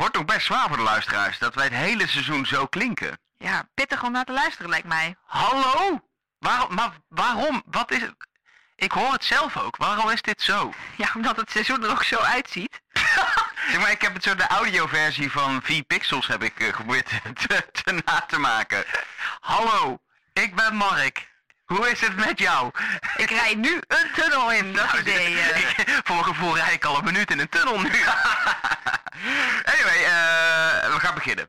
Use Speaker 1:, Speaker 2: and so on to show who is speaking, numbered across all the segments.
Speaker 1: wordt ook best zwaar voor de luisteraars dat wij het hele seizoen zo klinken.
Speaker 2: Ja, pittig om naar te luisteren lijkt mij.
Speaker 1: Hallo? Waarom? Maar waarom? Wat is het? Ik hoor het zelf ook. Waarom is dit zo?
Speaker 2: Ja, omdat het seizoen er ook zo uitziet.
Speaker 1: Zeg maar, ik heb het zo de audioversie van 4 pixels heb ik geprobeerd te, te na te maken. Hallo, ik ben Mark. Hoe is het met jou?
Speaker 2: Ik rijd nu een tunnel in, dat
Speaker 1: Nou,
Speaker 2: idee. eh.
Speaker 1: ik- voor mijn gevoel rijd ik al een minuut in een tunnel nu. anyway, eh, we gaan beginnen.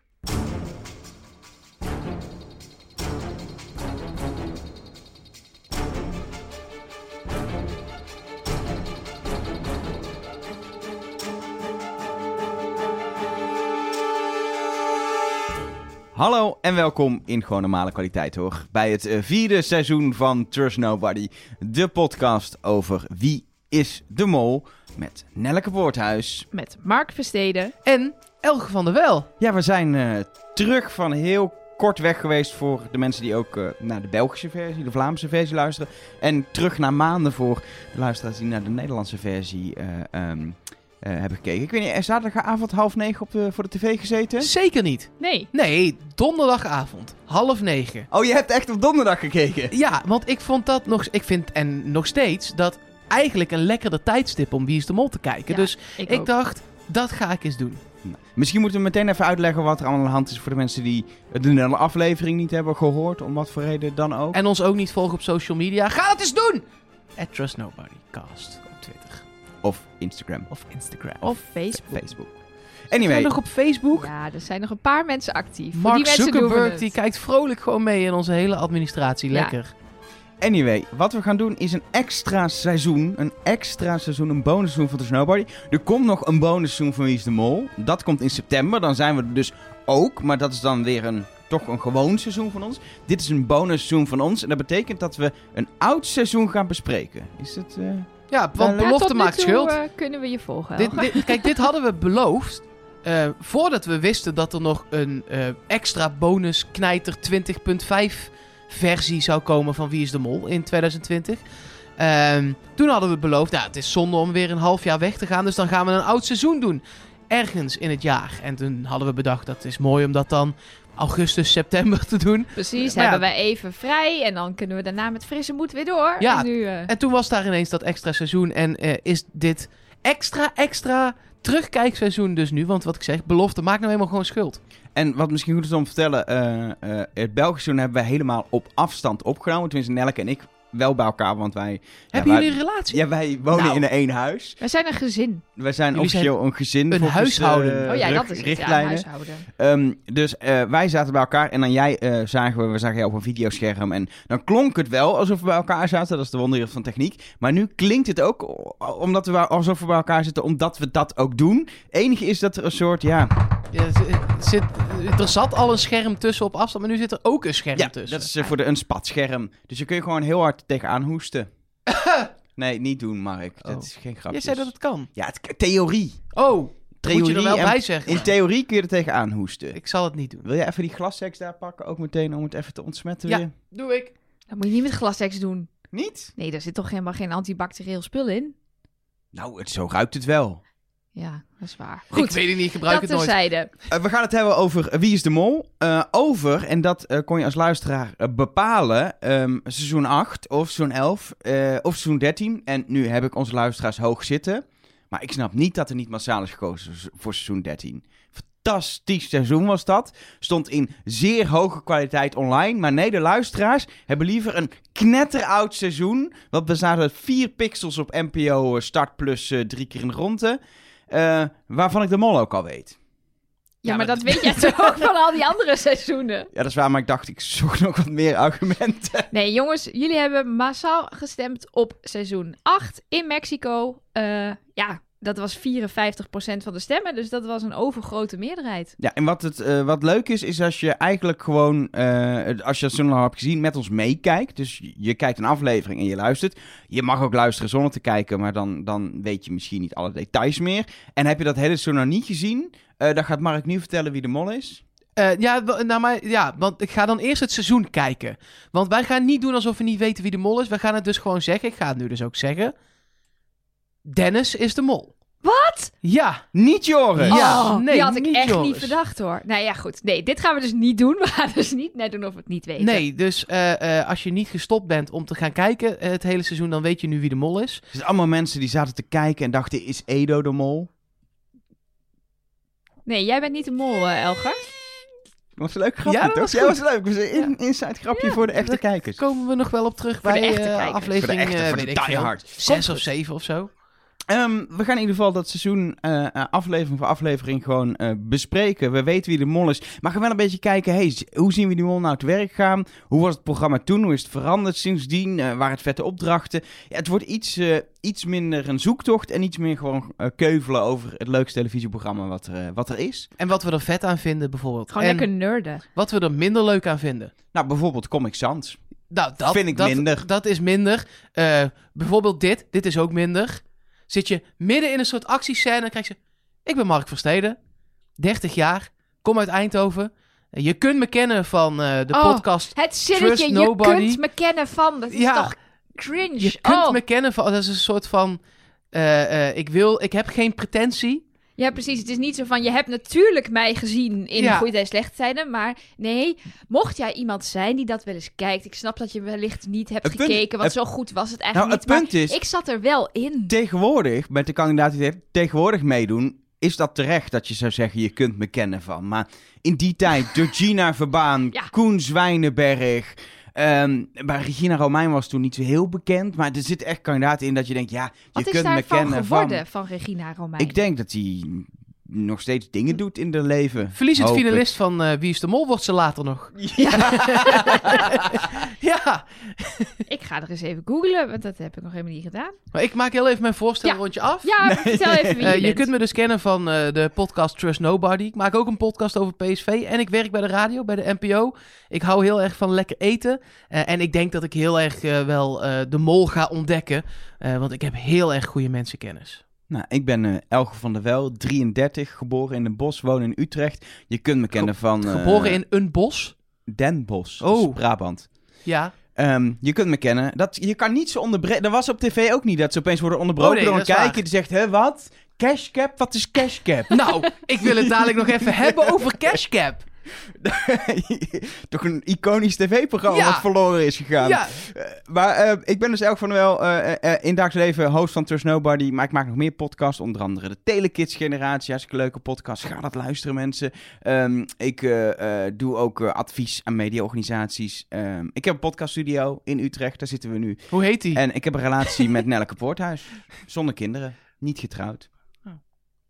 Speaker 3: Hallo en welkom in gewoon normale kwaliteit hoor. Bij het eh, vierde seizoen van Trust Nobody. De podcast over wie is de mol. Met Nelleke Poorthuis.
Speaker 4: Met Mark Versteden.
Speaker 5: En Elge van der Wel.
Speaker 3: Ja, we zijn eh, terug van heel kort weg geweest voor de mensen die ook eh, naar de Belgische versie, de Vlaamse versie luisteren. En terug naar maanden voor de luisteraars die naar de Nederlandse versie eh, hebben gekeken. Ik weet niet, eh, zaterdagavond half negen op de, voor de tv gezeten?
Speaker 5: Zeker niet.
Speaker 4: Nee.
Speaker 5: Nee, donderdagavond, half negen.
Speaker 3: Oh, je hebt echt op donderdag gekeken?
Speaker 5: Ja, want ik vond dat nog... Ik vind, en nog steeds, dat eigenlijk een lekkerder tijdstip om Wie is de Mol te kijken.
Speaker 4: Ja,
Speaker 5: dus
Speaker 4: Ik,
Speaker 5: dacht, dat ga ik eens doen.
Speaker 3: Nou, Misschien moeten we meteen even uitleggen wat er allemaal aan de hand is voor de mensen die de hele aflevering niet hebben gehoord, om wat voor reden dan ook.
Speaker 5: En ons ook niet volgen op social media. Ga dat eens doen! At Trust Nobody Cast.
Speaker 3: Of Instagram.
Speaker 5: Of Instagram.
Speaker 4: Of Facebook.
Speaker 3: Facebook.
Speaker 5: Zijn we
Speaker 3: Anyway,
Speaker 5: nog op Facebook?
Speaker 4: Ja, er zijn nog een paar mensen actief.
Speaker 5: Mark
Speaker 4: die mensen
Speaker 5: Zuckerberg die kijkt vrolijk gewoon mee in onze hele administratie.
Speaker 4: Ja.
Speaker 5: Lekker.
Speaker 3: anyway, wat we gaan doen is een extra seizoen. Een extra seizoen, een bonusseizoen van The Snowbody. Er komt nog een bonusseizoen van Wie is de Mol. Dat komt in september. Dan zijn we er dus ook. Maar dat is dan weer een, toch een gewoon seizoen van ons. Dit is een bonusseizoen van ons. En dat betekent dat we een oud seizoen gaan bespreken. Is het... eh,
Speaker 5: Ja, want
Speaker 3: Ja,
Speaker 4: Ja,
Speaker 5: belofte maakt
Speaker 4: toe,
Speaker 5: schuld.
Speaker 4: eh, kunnen we je volgen.
Speaker 5: Dit, dit- kijk, dit hadden we beloofd. eh, voordat we wisten dat er nog een eh, extra bonus knijter 20.5 versie zou komen van Wie is de Mol in 2020. Ehm, toen hadden we beloofd, nou, het is zonde om weer een half jaar weg te gaan. Dus dan gaan we een oud seizoen doen. Ergens in het jaar. En toen hadden we bedacht, dat is mooi om dat dan augustus, september te doen.
Speaker 4: Precies,
Speaker 5: Maar ja.
Speaker 4: hebben wij even vrij en dan kunnen we daarna met frisse moed weer door.
Speaker 5: Ja,
Speaker 4: En nu, eh,
Speaker 5: En toen was daar ineens dat extra seizoen. En eh, is dit extra, extra terugkijkseizoen dus nu? Want wat ik zeg, belofte maakt nou helemaal gewoon schuld.
Speaker 3: En wat misschien goed is om te vertellen, eh, eh, het Belgische seizoen hebben wij helemaal op afstand opgenomen. Tenminste, Nelke en ik wel bij elkaar, want wij...
Speaker 5: Hebben
Speaker 3: ja, wij-
Speaker 5: jullie een relatie?
Speaker 3: Ja, wij wonen
Speaker 5: Nou.
Speaker 3: in één huis.
Speaker 4: wij zijn een gezin.
Speaker 3: Wij zijn
Speaker 5: Jullie zijn
Speaker 3: officieel een gezin.
Speaker 5: een huishouden.
Speaker 3: eh,
Speaker 4: oh ja, dat is het. Ja, een
Speaker 3: richtlijnen.
Speaker 4: huishouden.
Speaker 3: Ehm, dus eh, wij zaten bij elkaar en dan jij eh, zagen we, we zagen jou op een videoscherm en dan klonk het wel alsof we bij elkaar zaten. Dat is de wonderen van techniek. Maar nu klinkt het ook omdat we alsof we bij elkaar zitten, omdat we dat ook doen. Enige is dat er een soort, ja,
Speaker 5: Ja, er zit, er zat al een scherm tussen op afstand, maar nu zit er ook een scherm
Speaker 3: ja
Speaker 5: tussen.
Speaker 3: dat is voor de, een spatscherm. Dus je kun je gewoon heel hard tegenaan hoesten. nee, niet doen, Mark.
Speaker 5: Oh.
Speaker 3: Dat is geen grapje.
Speaker 5: Jij zei dat het kan.
Speaker 3: Ja, het, theorie.
Speaker 5: Oh, moet je
Speaker 3: Theorie
Speaker 5: er wel bij zeggen.
Speaker 3: In theorie kun je er tegenaan hoesten.
Speaker 5: Ik zal het niet doen.
Speaker 3: Wil jij even die glasseks daar pakken, ook meteen om het even te ontsmetten
Speaker 5: Ja.
Speaker 3: weer?
Speaker 5: Doe ik.
Speaker 4: Dat moet je niet met glasex doen.
Speaker 3: Niet?
Speaker 4: Nee, daar zit toch helemaal geen antibacterieel spul in?
Speaker 3: Nou, het, zo ruikt het wel.
Speaker 4: Ja, dat is waar.
Speaker 5: ik weet het niet, ik gebruik
Speaker 4: dat
Speaker 5: het nooit.
Speaker 4: terzijde.
Speaker 3: Eh, we gaan het hebben over Wie is de Mol. Eh, over, en dat eh, kon je als luisteraar bepalen, ehm, seizoen 8 of seizoen 11 eh, of seizoen 13. En nu heb ik onze luisteraars hoog zitten. Maar ik snap niet dat er niet massaal is gekozen voor seizoen 13. Fantastisch seizoen was dat. Stond in zeer hoge kwaliteit online. Maar nee, de luisteraars hebben liever een knetteroud seizoen. Wat bestaat uit 4 pixels op NPO Start plus drie keer in de ronde. Eh, waarvan ik de mol ook al weet.
Speaker 4: Ja,
Speaker 5: Ja,
Speaker 4: maar
Speaker 5: maar-
Speaker 4: dat weet jij toch ook van al die andere seizoenen?
Speaker 3: Ja, dat is waar, maar ik dacht, ik zoek nog wat meer argumenten.
Speaker 4: Nee, jongens, jullie hebben massaal gestemd op seizoen 8 in Mexico. Eh, ja, dat was 54% van de stemmen, dus dat was een overgrote meerderheid.
Speaker 3: Ja, en wat, het, eh, wat leuk is, is als je eigenlijk gewoon, eh, als je het zo al hebt gezien, met ons meekijkt. Dus je, kijkt een aflevering en je luistert. Je mag ook luisteren zonder te kijken, maar dan, dan weet je misschien niet alle details meer. En heb je dat hele seizoen nog niet gezien, eh, dan gaat Mark nu vertellen wie de mol is.
Speaker 5: Eh, ja, nou, maar, ja, want ik ga dan eerst het seizoen kijken. Want wij gaan niet doen alsof we niet weten wie de mol is. We gaan het dus gewoon zeggen. Ik ga het nu dus ook zeggen. Dennis is de mol.
Speaker 4: Wat?
Speaker 5: Ja.
Speaker 3: Niet Joris.
Speaker 5: Ja,
Speaker 4: oh,
Speaker 5: nee,
Speaker 4: die had ik
Speaker 5: niet
Speaker 4: echt
Speaker 5: Joris.
Speaker 4: niet verdacht hoor. Nou ja, goed. Nee, dit gaan we dus niet doen. We gaan dus niet net doen of we het niet weten.
Speaker 5: Nee, dus eh, eh, als je niet gestopt bent om te gaan kijken eh, het hele seizoen, dan weet je nu wie de mol is.
Speaker 3: Er zijn allemaal mensen die zaten te kijken en dachten, is Edo de mol?
Speaker 4: Nee, jij bent niet de mol, Elger.
Speaker 3: Was een leuk grapje,
Speaker 5: Ja, dat
Speaker 3: toch?
Speaker 5: was
Speaker 3: Ja, was leuk. Was een in, inside grapje voor de echte kijkers.
Speaker 5: Komen we nog wel op terug
Speaker 4: Voor de
Speaker 5: bij
Speaker 4: echte
Speaker 5: eh,
Speaker 4: kijkers.
Speaker 5: aflevering
Speaker 3: Voor de echte,
Speaker 5: eh,
Speaker 3: voor de
Speaker 5: veel,
Speaker 3: diehard.
Speaker 5: zes of zeven of zo.
Speaker 3: Ehm, we gaan in ieder geval dat seizoen eh, eh, aflevering voor aflevering gewoon eh, bespreken. We weten wie de mol is. Maar gaan wel een beetje kijken, hey, hoe zien we die mol nou te werk gaan? Hoe was het programma toen? Hoe is het veranderd sindsdien? Eh waar het vette opdrachten? Ja, het wordt iets, eh, iets minder een zoektocht en iets meer gewoon keuvelen over het leukste televisieprogramma wat er, wat er is.
Speaker 5: En wat we er vet aan vinden bijvoorbeeld.
Speaker 4: Gewoon
Speaker 5: en
Speaker 4: lekker nerden.
Speaker 5: wat we er minder leuk aan vinden.
Speaker 3: Nou, bijvoorbeeld Comic Sans.
Speaker 5: Nou, dat
Speaker 3: Vind ik
Speaker 5: dat,
Speaker 3: minder.
Speaker 5: Dat is minder. Eh, bijvoorbeeld dit. Dit is ook minder. Zit je midden in een soort actiescène en krijg je... Ik ben Mark Versteden. 30 jaar. Kom uit Eindhoven. Je kunt me kennen van eh, de
Speaker 4: Oh,
Speaker 5: podcast.
Speaker 4: Het zinnetje, je kunt me kennen van. Dat is
Speaker 5: Ja.
Speaker 4: toch cringe?
Speaker 5: Je kunt
Speaker 4: oh.
Speaker 5: me kennen van... Dat is een soort van... eh, eh, ik wil... Ik heb geen pretentie.
Speaker 4: Ja, precies. Het is niet zo van, je hebt natuurlijk mij gezien in
Speaker 5: Ja.
Speaker 4: goede en slechte tijden. Maar nee, mocht jij iemand zijn die dat wel eens kijkt. Ik snap dat je wellicht niet hebt
Speaker 3: Het punt-
Speaker 4: gekeken, want
Speaker 3: het-
Speaker 4: zo goed was het
Speaker 3: Nou,
Speaker 4: eigenlijk
Speaker 3: het
Speaker 4: niet.
Speaker 3: punt is,
Speaker 4: ik zat er wel in.
Speaker 3: tegenwoordig, met de kandidaat die het tegenwoordig meedoen, is dat terecht dat je zou zeggen, je kunt me kennen van. Maar in die tijd, Georgina Verbaan,
Speaker 4: Ja.
Speaker 3: Koen Zwijnenberg, ehm maar Regina Romein was toen niet zo heel bekend, maar er zitten echt kandidaten in dat je denkt, ja, je
Speaker 4: Wat is
Speaker 3: kunt me
Speaker 4: daarvan
Speaker 3: kennen
Speaker 4: geworden
Speaker 3: van.
Speaker 4: van, Regina Romein?
Speaker 3: Ik denk dat hij nog steeds dingen doet in haar leven.
Speaker 5: Verlies het finalist van eh, Wie is de Mol wordt ze later nog. ja.
Speaker 4: Ik ga er eens even googlen, want dat heb ik nog helemaal niet gedaan.
Speaker 5: Maar ik maak heel even mijn voorstelrondje af.
Speaker 4: Ja, vertel even wie je
Speaker 5: Eh, je
Speaker 4: bent.
Speaker 5: kunt me dus kennen van eh, de podcast Trust Nobody. Ik maak ook een podcast over PSV. En ik werk bij de radio, bij de NPO. Ik hou heel erg van lekker eten. Eh, en ik denk dat ik heel erg wel eh, de mol ga ontdekken. Eh, want ik heb heel erg goede mensenkennis.
Speaker 3: Nou, ik ben eh Elge van der Wel, 33, geboren in Den Bosch, woon in Utrecht. Je kunt me kennen van... eh,
Speaker 5: Geboren in een bos.
Speaker 3: Den Bosch,
Speaker 5: Oh.
Speaker 3: dat is Brabant.
Speaker 5: Ja.
Speaker 3: Ehm, je kunt me kennen. Dat, je kan niet zo onderbreken. Er was op tv ook niet dat ze opeens worden onderbroken
Speaker 5: Oh nee,
Speaker 3: door een
Speaker 5: dat
Speaker 3: kijker
Speaker 5: waar.
Speaker 3: die zegt: Hè, wat? Cashcap? Wat is cashcap?
Speaker 5: Nou, ik wil het dadelijk nog even hebben over Cashcap.
Speaker 3: Toch een iconisch tv-programma
Speaker 5: Ja.
Speaker 3: wat verloren is gegaan.
Speaker 5: Ja,
Speaker 3: Eh, maar eh, ik ben dus elk van wel eh, in dagelijks leven host van Trust Nobody. Maar ik maak nog meer podcasts. Onder andere de Telekids Generatie. Hartstikke leuke podcast. Ga dat luisteren, mensen. Ehm, ik doe ook advies aan mediaorganisaties. Ehm, ik heb een podcaststudio in Utrecht. Daar zitten we nu.
Speaker 5: hoe heet die?
Speaker 3: En ik heb een relatie met Nelleke Poorthuis. Zonder kinderen. Niet getrouwd.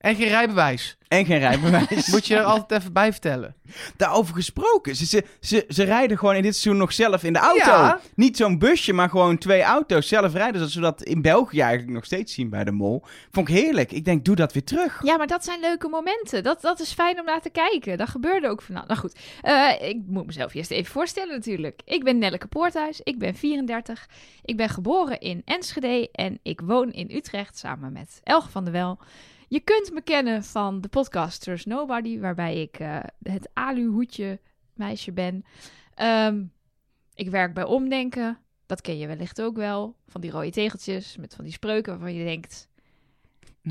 Speaker 5: En geen rijbewijs.
Speaker 3: En geen rijbewijs.
Speaker 5: Moet je er altijd even bij vertellen.
Speaker 3: Daarover gesproken. Ze, ze, ze, ze rijden gewoon in dit seizoen nog zelf in de auto.
Speaker 5: Ja.
Speaker 3: Niet zo'n busje, maar gewoon twee auto's zelf rijden. Zodat we dat in België eigenlijk nog steeds zien bij de mol. Vond ik heerlijk. Ik denk, doe dat weer terug.
Speaker 4: Ja, maar dat zijn leuke momenten. Dat, dat is fijn om naar te kijken. Dat gebeurde ook van. Nou goed, Eh, ik moet mezelf eerst even voorstellen natuurlijk. Ik ben Nelleke Poorthuis, ik ben 34. Ik ben geboren in Enschede en ik woon in Utrecht samen met Elge van der Wel. Je kunt me kennen van de podcast Trust Nobody, waarbij ik eh, het aluhoedje meisje ben. Ehm, ik werk bij Omdenken. Dat ken je wellicht ook wel. Van die rode tegeltjes met van die spreuken waarvan je denkt...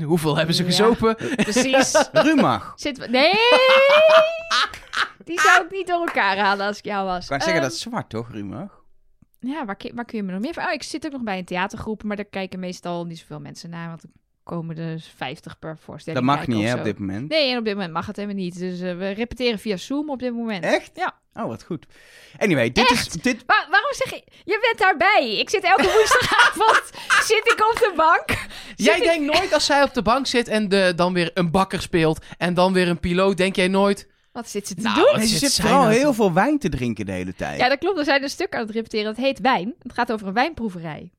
Speaker 5: Hoeveel hebben ze
Speaker 4: Ja.
Speaker 5: gezopen?
Speaker 4: Precies.
Speaker 3: Rumach.
Speaker 4: Zit Nee! Die zou ik niet door elkaar halen als ik jou was.
Speaker 3: Ik kan zeggen
Speaker 4: Ehm,
Speaker 3: dat is zwart, toch, Rumach?
Speaker 4: Ja, waar, kun- waar kun je me nog meer van? Oh, ik zit ook nog bij een theatergroep, maar daar kijken meestal niet zoveel mensen naar, want er komen er 50 per voorstelling
Speaker 3: Dat mag niet, hè, op dit moment.
Speaker 4: Nee, en op dit moment mag het helemaal niet. Dus eh, we repeteren via Zoom op dit moment.
Speaker 3: Echt?
Speaker 4: Ja.
Speaker 3: Oh, wat goed. Anyway, dit is... Dit,
Speaker 4: Wa- waarom zeg je... Je bent daarbij. Ik zit elke woensdagavond zit ik op de bank.
Speaker 5: Jij
Speaker 4: ik-
Speaker 5: denkt nooit als zij op de bank zit en de, dan weer een bakker speelt en dan weer een piloot, denk jij nooit...
Speaker 4: Wat zit ze te
Speaker 5: Nou,
Speaker 4: doen?
Speaker 3: ze
Speaker 5: zit
Speaker 3: vooral
Speaker 5: nou
Speaker 3: heel veel wijn te drinken de hele tijd.
Speaker 4: Ja, dat klopt. We zijn een stuk aan het repeteren. Dat heet Wijn. Het gaat over een wijnproeverij.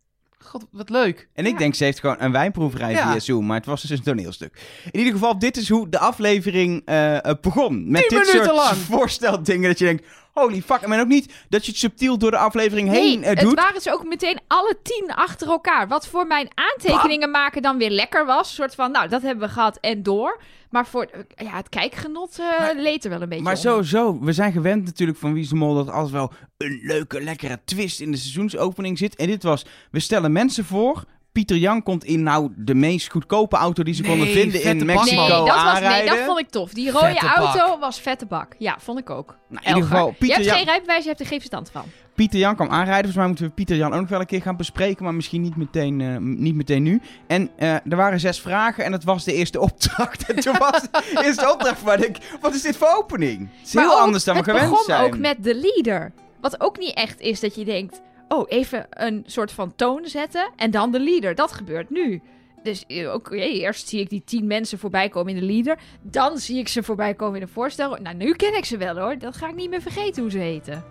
Speaker 5: God, wat leuk.
Speaker 3: En ik
Speaker 4: Ja.
Speaker 3: denk, ze heeft gewoon een wijnproeverij
Speaker 5: Ja.
Speaker 3: via Zoom, maar het was dus een toneelstuk. In ieder geval, dit is hoe de aflevering eh, eh, begon. Met dit
Speaker 5: minuten
Speaker 3: soort
Speaker 5: lang.
Speaker 3: voorsteldingen dat je denkt, holy fuck. Maar ook niet dat je het subtiel door de aflevering heen
Speaker 4: Nee,
Speaker 3: eh,
Speaker 4: het
Speaker 3: doet.
Speaker 4: waren ze ook meteen alle tien achter elkaar. Wat voor mijn aantekeningen maken dan weer lekker was. Een soort van, nou, dat hebben we gehad en door. Maar voor eh, ja, het kijkgenot eh
Speaker 3: Maar-
Speaker 4: leed er wel een beetje
Speaker 3: Maar sowieso, we zijn gewend natuurlijk van Wie is de Mol dat altijd wel een leuke, lekkere twist in de seizoensopening zit. En dit was, we stellen mensen voor, Pieter Jan komt in nou de meest goedkope auto die ze
Speaker 5: Nee,
Speaker 3: konden vinden in Mexico.
Speaker 4: Nee, dat, was, nee,
Speaker 3: aanrijden.
Speaker 4: dat vond ik tof. Die rode
Speaker 5: Vette bak.
Speaker 4: auto was vette bak. Ja, vond ik ook.
Speaker 3: Nou, in ieder geval,
Speaker 4: je
Speaker 3: Pieter
Speaker 4: hebt
Speaker 3: Jan,
Speaker 4: geen rijbewijs, je hebt er geen verstand van.
Speaker 3: Pieter Jan kwam aanrijden. Volgens mij moeten we Pieter Jan ook nog wel een keer gaan bespreken, maar misschien niet meteen, eh, niet meteen nu. En eh, er waren zes vragen en dat was de eerste opdracht. En toen was de eerste opdracht waar ik, wat is dit voor opening? Het is
Speaker 4: Maar
Speaker 3: heel
Speaker 4: ook,
Speaker 3: anders dan we
Speaker 4: het
Speaker 3: gewend
Speaker 4: begon
Speaker 3: zijn.
Speaker 4: ook met de leader. Wat ook niet echt is dat je denkt... Oh, even een soort van toon zetten en dan de leader. Dat gebeurt nu. Dus eh, oké, eerst zie ik die tien mensen voorbij komen in de leader. Dan zie ik ze voorbij komen in een voorstel. Nou, nu ken ik ze wel hoor. Dat ga ik niet meer vergeten hoe ze heten.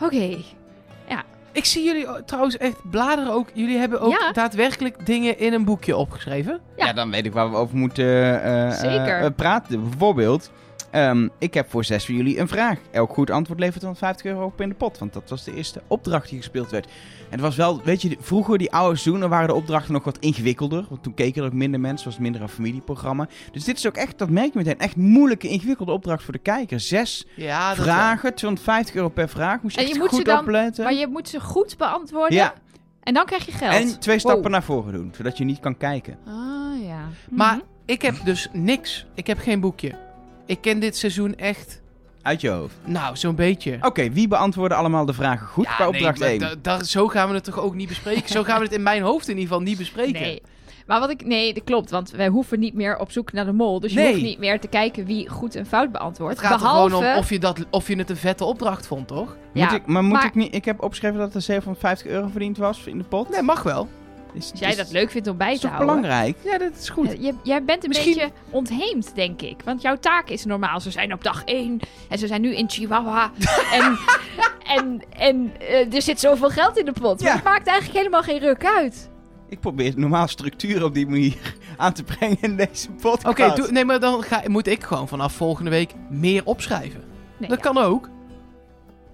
Speaker 4: Oké.
Speaker 5: Ik zie jullie o- trouwens echt bladeren ook. Jullie hebben ook
Speaker 4: Ja.
Speaker 5: daadwerkelijk dingen in een boekje opgeschreven.
Speaker 3: Ja.
Speaker 4: Ja.
Speaker 3: dan weet ik waar we over moeten eh, eh,
Speaker 4: Zeker.
Speaker 3: eh, praten. Bijvoorbeeld, ehm, ik heb voor zes van jullie een vraag. Elk goed antwoord levert dan 50 euro op in de pot. Want dat was de eerste opdracht die gespeeld werd. En het was wel, weet je, vroeger die oude seizoenen waren de opdrachten nog wat ingewikkelder. Want toen keken er ook minder mensen, was het minder een familieprogramma. Dus dit is ook echt, dat merk je meteen, echt moeilijke, ingewikkelde opdracht voor de kijker. Zes
Speaker 5: Ja, dat
Speaker 3: vragen, 250 euro per vraag. Moest je,
Speaker 4: En
Speaker 3: echt
Speaker 4: ze
Speaker 3: goed
Speaker 4: dan-
Speaker 3: opletten.
Speaker 4: Maar je moet ze goed beantwoorden.
Speaker 3: Ja,
Speaker 4: En dan krijg je geld.
Speaker 3: en twee stappen
Speaker 4: Wow.
Speaker 3: naar voren doen, zodat je niet kan kijken.
Speaker 4: Ah, ja.
Speaker 5: Maar
Speaker 4: Mhm.
Speaker 5: ik heb dus niks. Ik heb geen boekje. Ik ken dit seizoen echt,
Speaker 3: Uit je hoofd.
Speaker 5: nou, zo'n beetje.
Speaker 3: Oké, wie beantwoordde allemaal de vragen goed bij
Speaker 5: nee,
Speaker 3: opdracht
Speaker 5: maar
Speaker 3: 1?
Speaker 5: da- daar- zo gaan we het toch ook niet bespreken? Zo gaan we het in mijn hoofd in ieder geval niet bespreken.
Speaker 4: Nee. Maar wat ik... Nee, dat klopt. Want wij hoeven niet meer op zoek naar de mol. Dus je
Speaker 5: Nee.
Speaker 4: hoeft niet meer te kijken wie goed en fout beantwoordt.
Speaker 5: Het gaat
Speaker 4: Behalve...
Speaker 5: er gewoon om of je, dat, of je het een vette opdracht vond, toch?
Speaker 3: Moet
Speaker 4: Ja,
Speaker 3: ik, maar moet
Speaker 4: maar-
Speaker 3: ik niet... Ik heb opgeschreven dat er 750 euro verdiend was in de pot.
Speaker 5: Nee, mag wel.
Speaker 3: Is,
Speaker 4: Als jij
Speaker 3: is-
Speaker 4: dat leuk vindt om bij
Speaker 3: is
Speaker 4: te houden.
Speaker 3: belangrijk?
Speaker 5: Ja, dat is goed.
Speaker 4: Ja, jij bent een
Speaker 5: Misschien-
Speaker 4: beetje ontheemd, denk ik. Want jouw taak is normaal. Ze zijn op dag 1 en ze zijn nu in Chihuahua. en en, en eh, er zit zoveel geld in de pot. Maar
Speaker 3: Ja.
Speaker 4: het maakt eigenlijk helemaal geen ruk uit.
Speaker 3: Ik probeer normaal structuur op die manier aan te brengen in deze podcast.
Speaker 5: Oké, doe- nee, maar dan ga, moet ik gewoon vanaf volgende week meer opschrijven.
Speaker 4: Nee,
Speaker 5: dat
Speaker 4: ja.
Speaker 5: kan ook.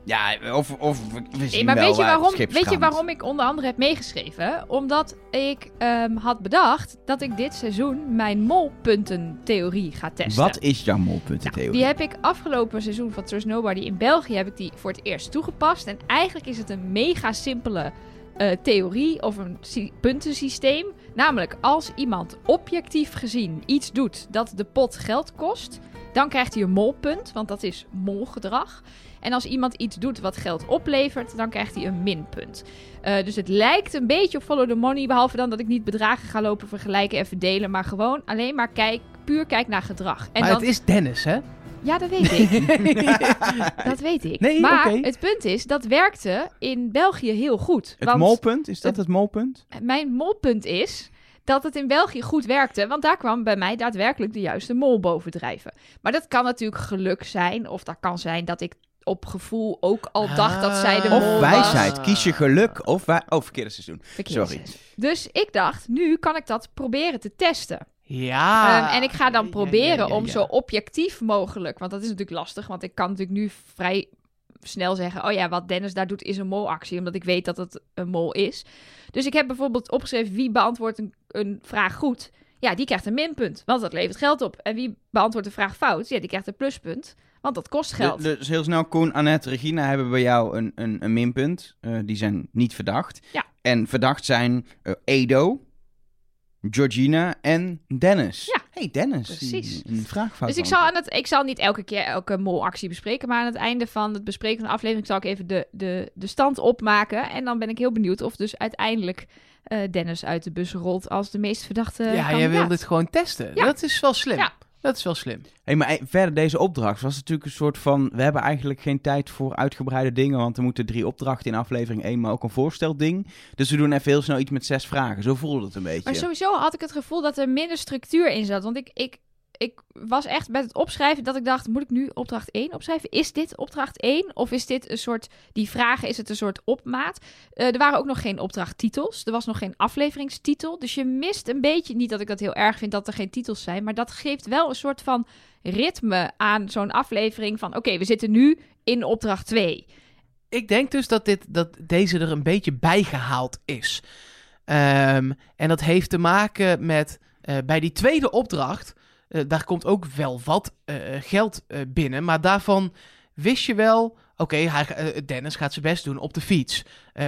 Speaker 3: Ja, of, of we- zien
Speaker 4: maar
Speaker 3: wel
Speaker 4: weet je, waarom, weet je waarom ik onder andere heb meegeschreven? Omdat ik ehm, had bedacht dat ik dit seizoen mijn molpuntentheorie ga testen.
Speaker 3: Wat is jouw molpuntentheorie?
Speaker 4: Nou, die heb ik afgelopen seizoen van Trust Nobody in België heb ik die voor het eerst toegepast. En eigenlijk is het een mega simpele eh, theorie of een sy- puntensysteem. Namelijk, als iemand objectief gezien iets doet dat de pot geld kost, dan krijgt hij een molpunt, want dat is molgedrag. En als iemand iets doet wat geld oplevert, dan krijgt hij een minpunt. Eh, dus het lijkt een beetje op follow the money, behalve dan dat ik niet bedragen ga lopen vergelijken en verdelen, maar gewoon alleen maar kijk, puur kijk naar gedrag. En
Speaker 5: maar
Speaker 4: dan,
Speaker 5: het is Dennis, hè?
Speaker 4: Ja, dat weet ik. Dat weet ik.
Speaker 5: Nee,
Speaker 4: maar
Speaker 5: oké.
Speaker 4: het punt is, dat werkte in België heel goed.
Speaker 3: Het
Speaker 4: want
Speaker 3: molpunt, is dat het molpunt?
Speaker 4: mijn molpunt is dat het in België goed werkte. Want daar kwam bij mij daadwerkelijk de juiste mol bovendrijven. Maar dat kan natuurlijk geluk zijn. Of dat kan zijn dat ik op gevoel ook al dacht dat zij de
Speaker 5: Ah.
Speaker 4: mol
Speaker 3: Of
Speaker 4: was.
Speaker 3: wijsheid, kies je geluk of wij... Oh, verkeerde seizoen. Sorry.
Speaker 4: Dus ik dacht, nu kan ik dat proberen te testen.
Speaker 5: Ja.
Speaker 4: Ehm, en ik ga dan
Speaker 5: Ja,
Speaker 4: proberen
Speaker 5: ja, ja,
Speaker 4: om zo objectief mogelijk, want dat is natuurlijk lastig, want ik kan natuurlijk nu vrij snel zeggen, oh ja, wat Dennis daar doet is een molactie, omdat ik weet dat het een mol is. Dus ik heb bijvoorbeeld opgeschreven wie beantwoordt een, een vraag goed. Ja, die krijgt een minpunt, want dat levert geld op. En wie beantwoordt een vraag fout? Ja, die krijgt een pluspunt, want dat kost geld.
Speaker 3: De- dus heel snel, Koen, Annette, Regina hebben bij jou een, een, een minpunt. Eh, die zijn niet verdacht.
Speaker 4: Ja.
Speaker 3: En verdacht zijn eh, Edo, Georgina en Dennis.
Speaker 4: Ja,
Speaker 3: hey, Dennis.
Speaker 4: precies.
Speaker 3: Een, een vraagfout.
Speaker 4: Dus ik zal, aan het, ik zal niet elke keer elke molactie bespreken. Maar aan het einde van het bespreken van de aflevering zal ik even de, de, de stand opmaken. En dan ben ik heel benieuwd of dus uiteindelijk eh, Dennis uit de bus rolt als de meest verdachte
Speaker 5: ja,
Speaker 4: kandidaat.
Speaker 5: jij wil dit gewoon testen.
Speaker 4: Ja.
Speaker 5: Dat is wel slim.
Speaker 4: Ja.
Speaker 5: Dat is wel slim.
Speaker 3: Hey, maar verder deze opdracht was natuurlijk een soort van... We hebben eigenlijk geen tijd voor uitgebreide dingen, want er moeten drie opdrachten in aflevering 1, maar ook een voorstelding. Dus we doen even heel snel iets met zes vragen. Zo voelde het een beetje.
Speaker 4: Maar sowieso had ik het gevoel dat er minder structuur in zat. Want ik, ik, ik was echt met het opschrijven dat ik dacht... moet ik nu opdracht 1 opschrijven? Is dit opdracht 1? Of is dit een soort... Die vragen, is het een soort opmaat? Eh, er waren ook nog geen opdrachttitels. Er was nog geen afleveringstitel. Dus je mist een beetje... Niet dat ik dat heel erg vind dat er geen titels zijn... maar dat geeft wel een soort van ritme aan zo'n aflevering van... oké, we zitten nu in opdracht 2.
Speaker 5: Ik denk dus dat, dit, dat deze er een beetje bijgehaald is. Ehm, en dat heeft te maken met eh, bij die tweede opdracht. Eh, daar komt ook wel wat eh, geld eh, binnen. Maar daarvan wist je wel... Oké, Dennis gaat zijn best doen op de fiets.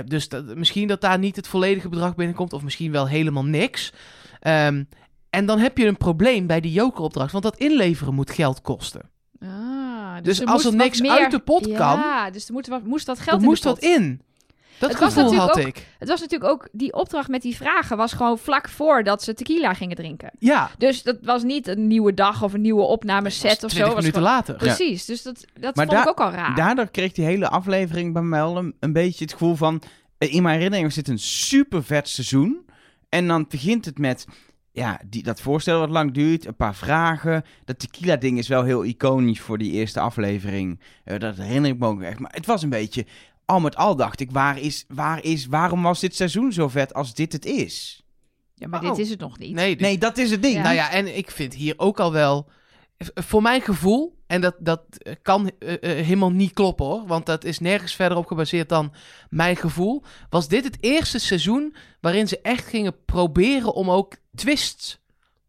Speaker 5: Dus dat, misschien dat daar niet het volledige bedrag binnenkomt. Of misschien wel helemaal niks. Ehm, en dan heb je een probleem bij die jokeropdracht. Want dat inleveren moet geld kosten.
Speaker 4: Ah,
Speaker 5: Dus
Speaker 4: er
Speaker 5: als er niks
Speaker 4: meer-
Speaker 5: uit de pot kan-
Speaker 4: Ja, dus er moet, moest
Speaker 5: Er
Speaker 4: geld in
Speaker 5: moest
Speaker 4: pot.
Speaker 5: in. Dat
Speaker 4: Het was
Speaker 5: gevoel had
Speaker 4: natuurlijk
Speaker 5: ik.
Speaker 4: Het was natuurlijk ook, die opdracht met die vragen was gewoon vlak voordat ze tequila gingen drinken.
Speaker 5: Ja,
Speaker 4: Dus dat was niet een nieuwe dag of een nieuwe opnameset of zo.
Speaker 5: 20
Speaker 4: was
Speaker 5: minuten
Speaker 4: gewoon-
Speaker 5: later.
Speaker 4: Precies, dus dat, dat
Speaker 3: Maar
Speaker 4: vond ik ook al raar.
Speaker 3: Daardoor kreeg die hele aflevering bij mij een beetje het gevoel van... eh, in mijn herinnering zit een super vet seizoen. En dan begint het met... Ja, die, dat voorstel wat lang duurt, een paar vragen. Dat tequila-ding is wel heel iconisch voor die eerste aflevering. Eh, dat herinner ik me ook echt. Maar het was een beetje... Al met al dacht ik, waar is, waar is, waarom was dit seizoen zo vet als dit het is?
Speaker 4: ja, maar
Speaker 5: Oh.
Speaker 4: dit is het nog niet.
Speaker 5: Nee,
Speaker 3: Nee, dat is het ding.
Speaker 4: Ja.
Speaker 5: Nou ja, en ik vind hier ook al wel... v- Voor mijn gevoel, en dat, dat eh, kan eh, eh, helemaal niet kloppen hoor... want dat is nergens verder op gebaseerd dan mijn gevoel... was dit het eerste seizoen waarin ze echt gingen proberen om ook twists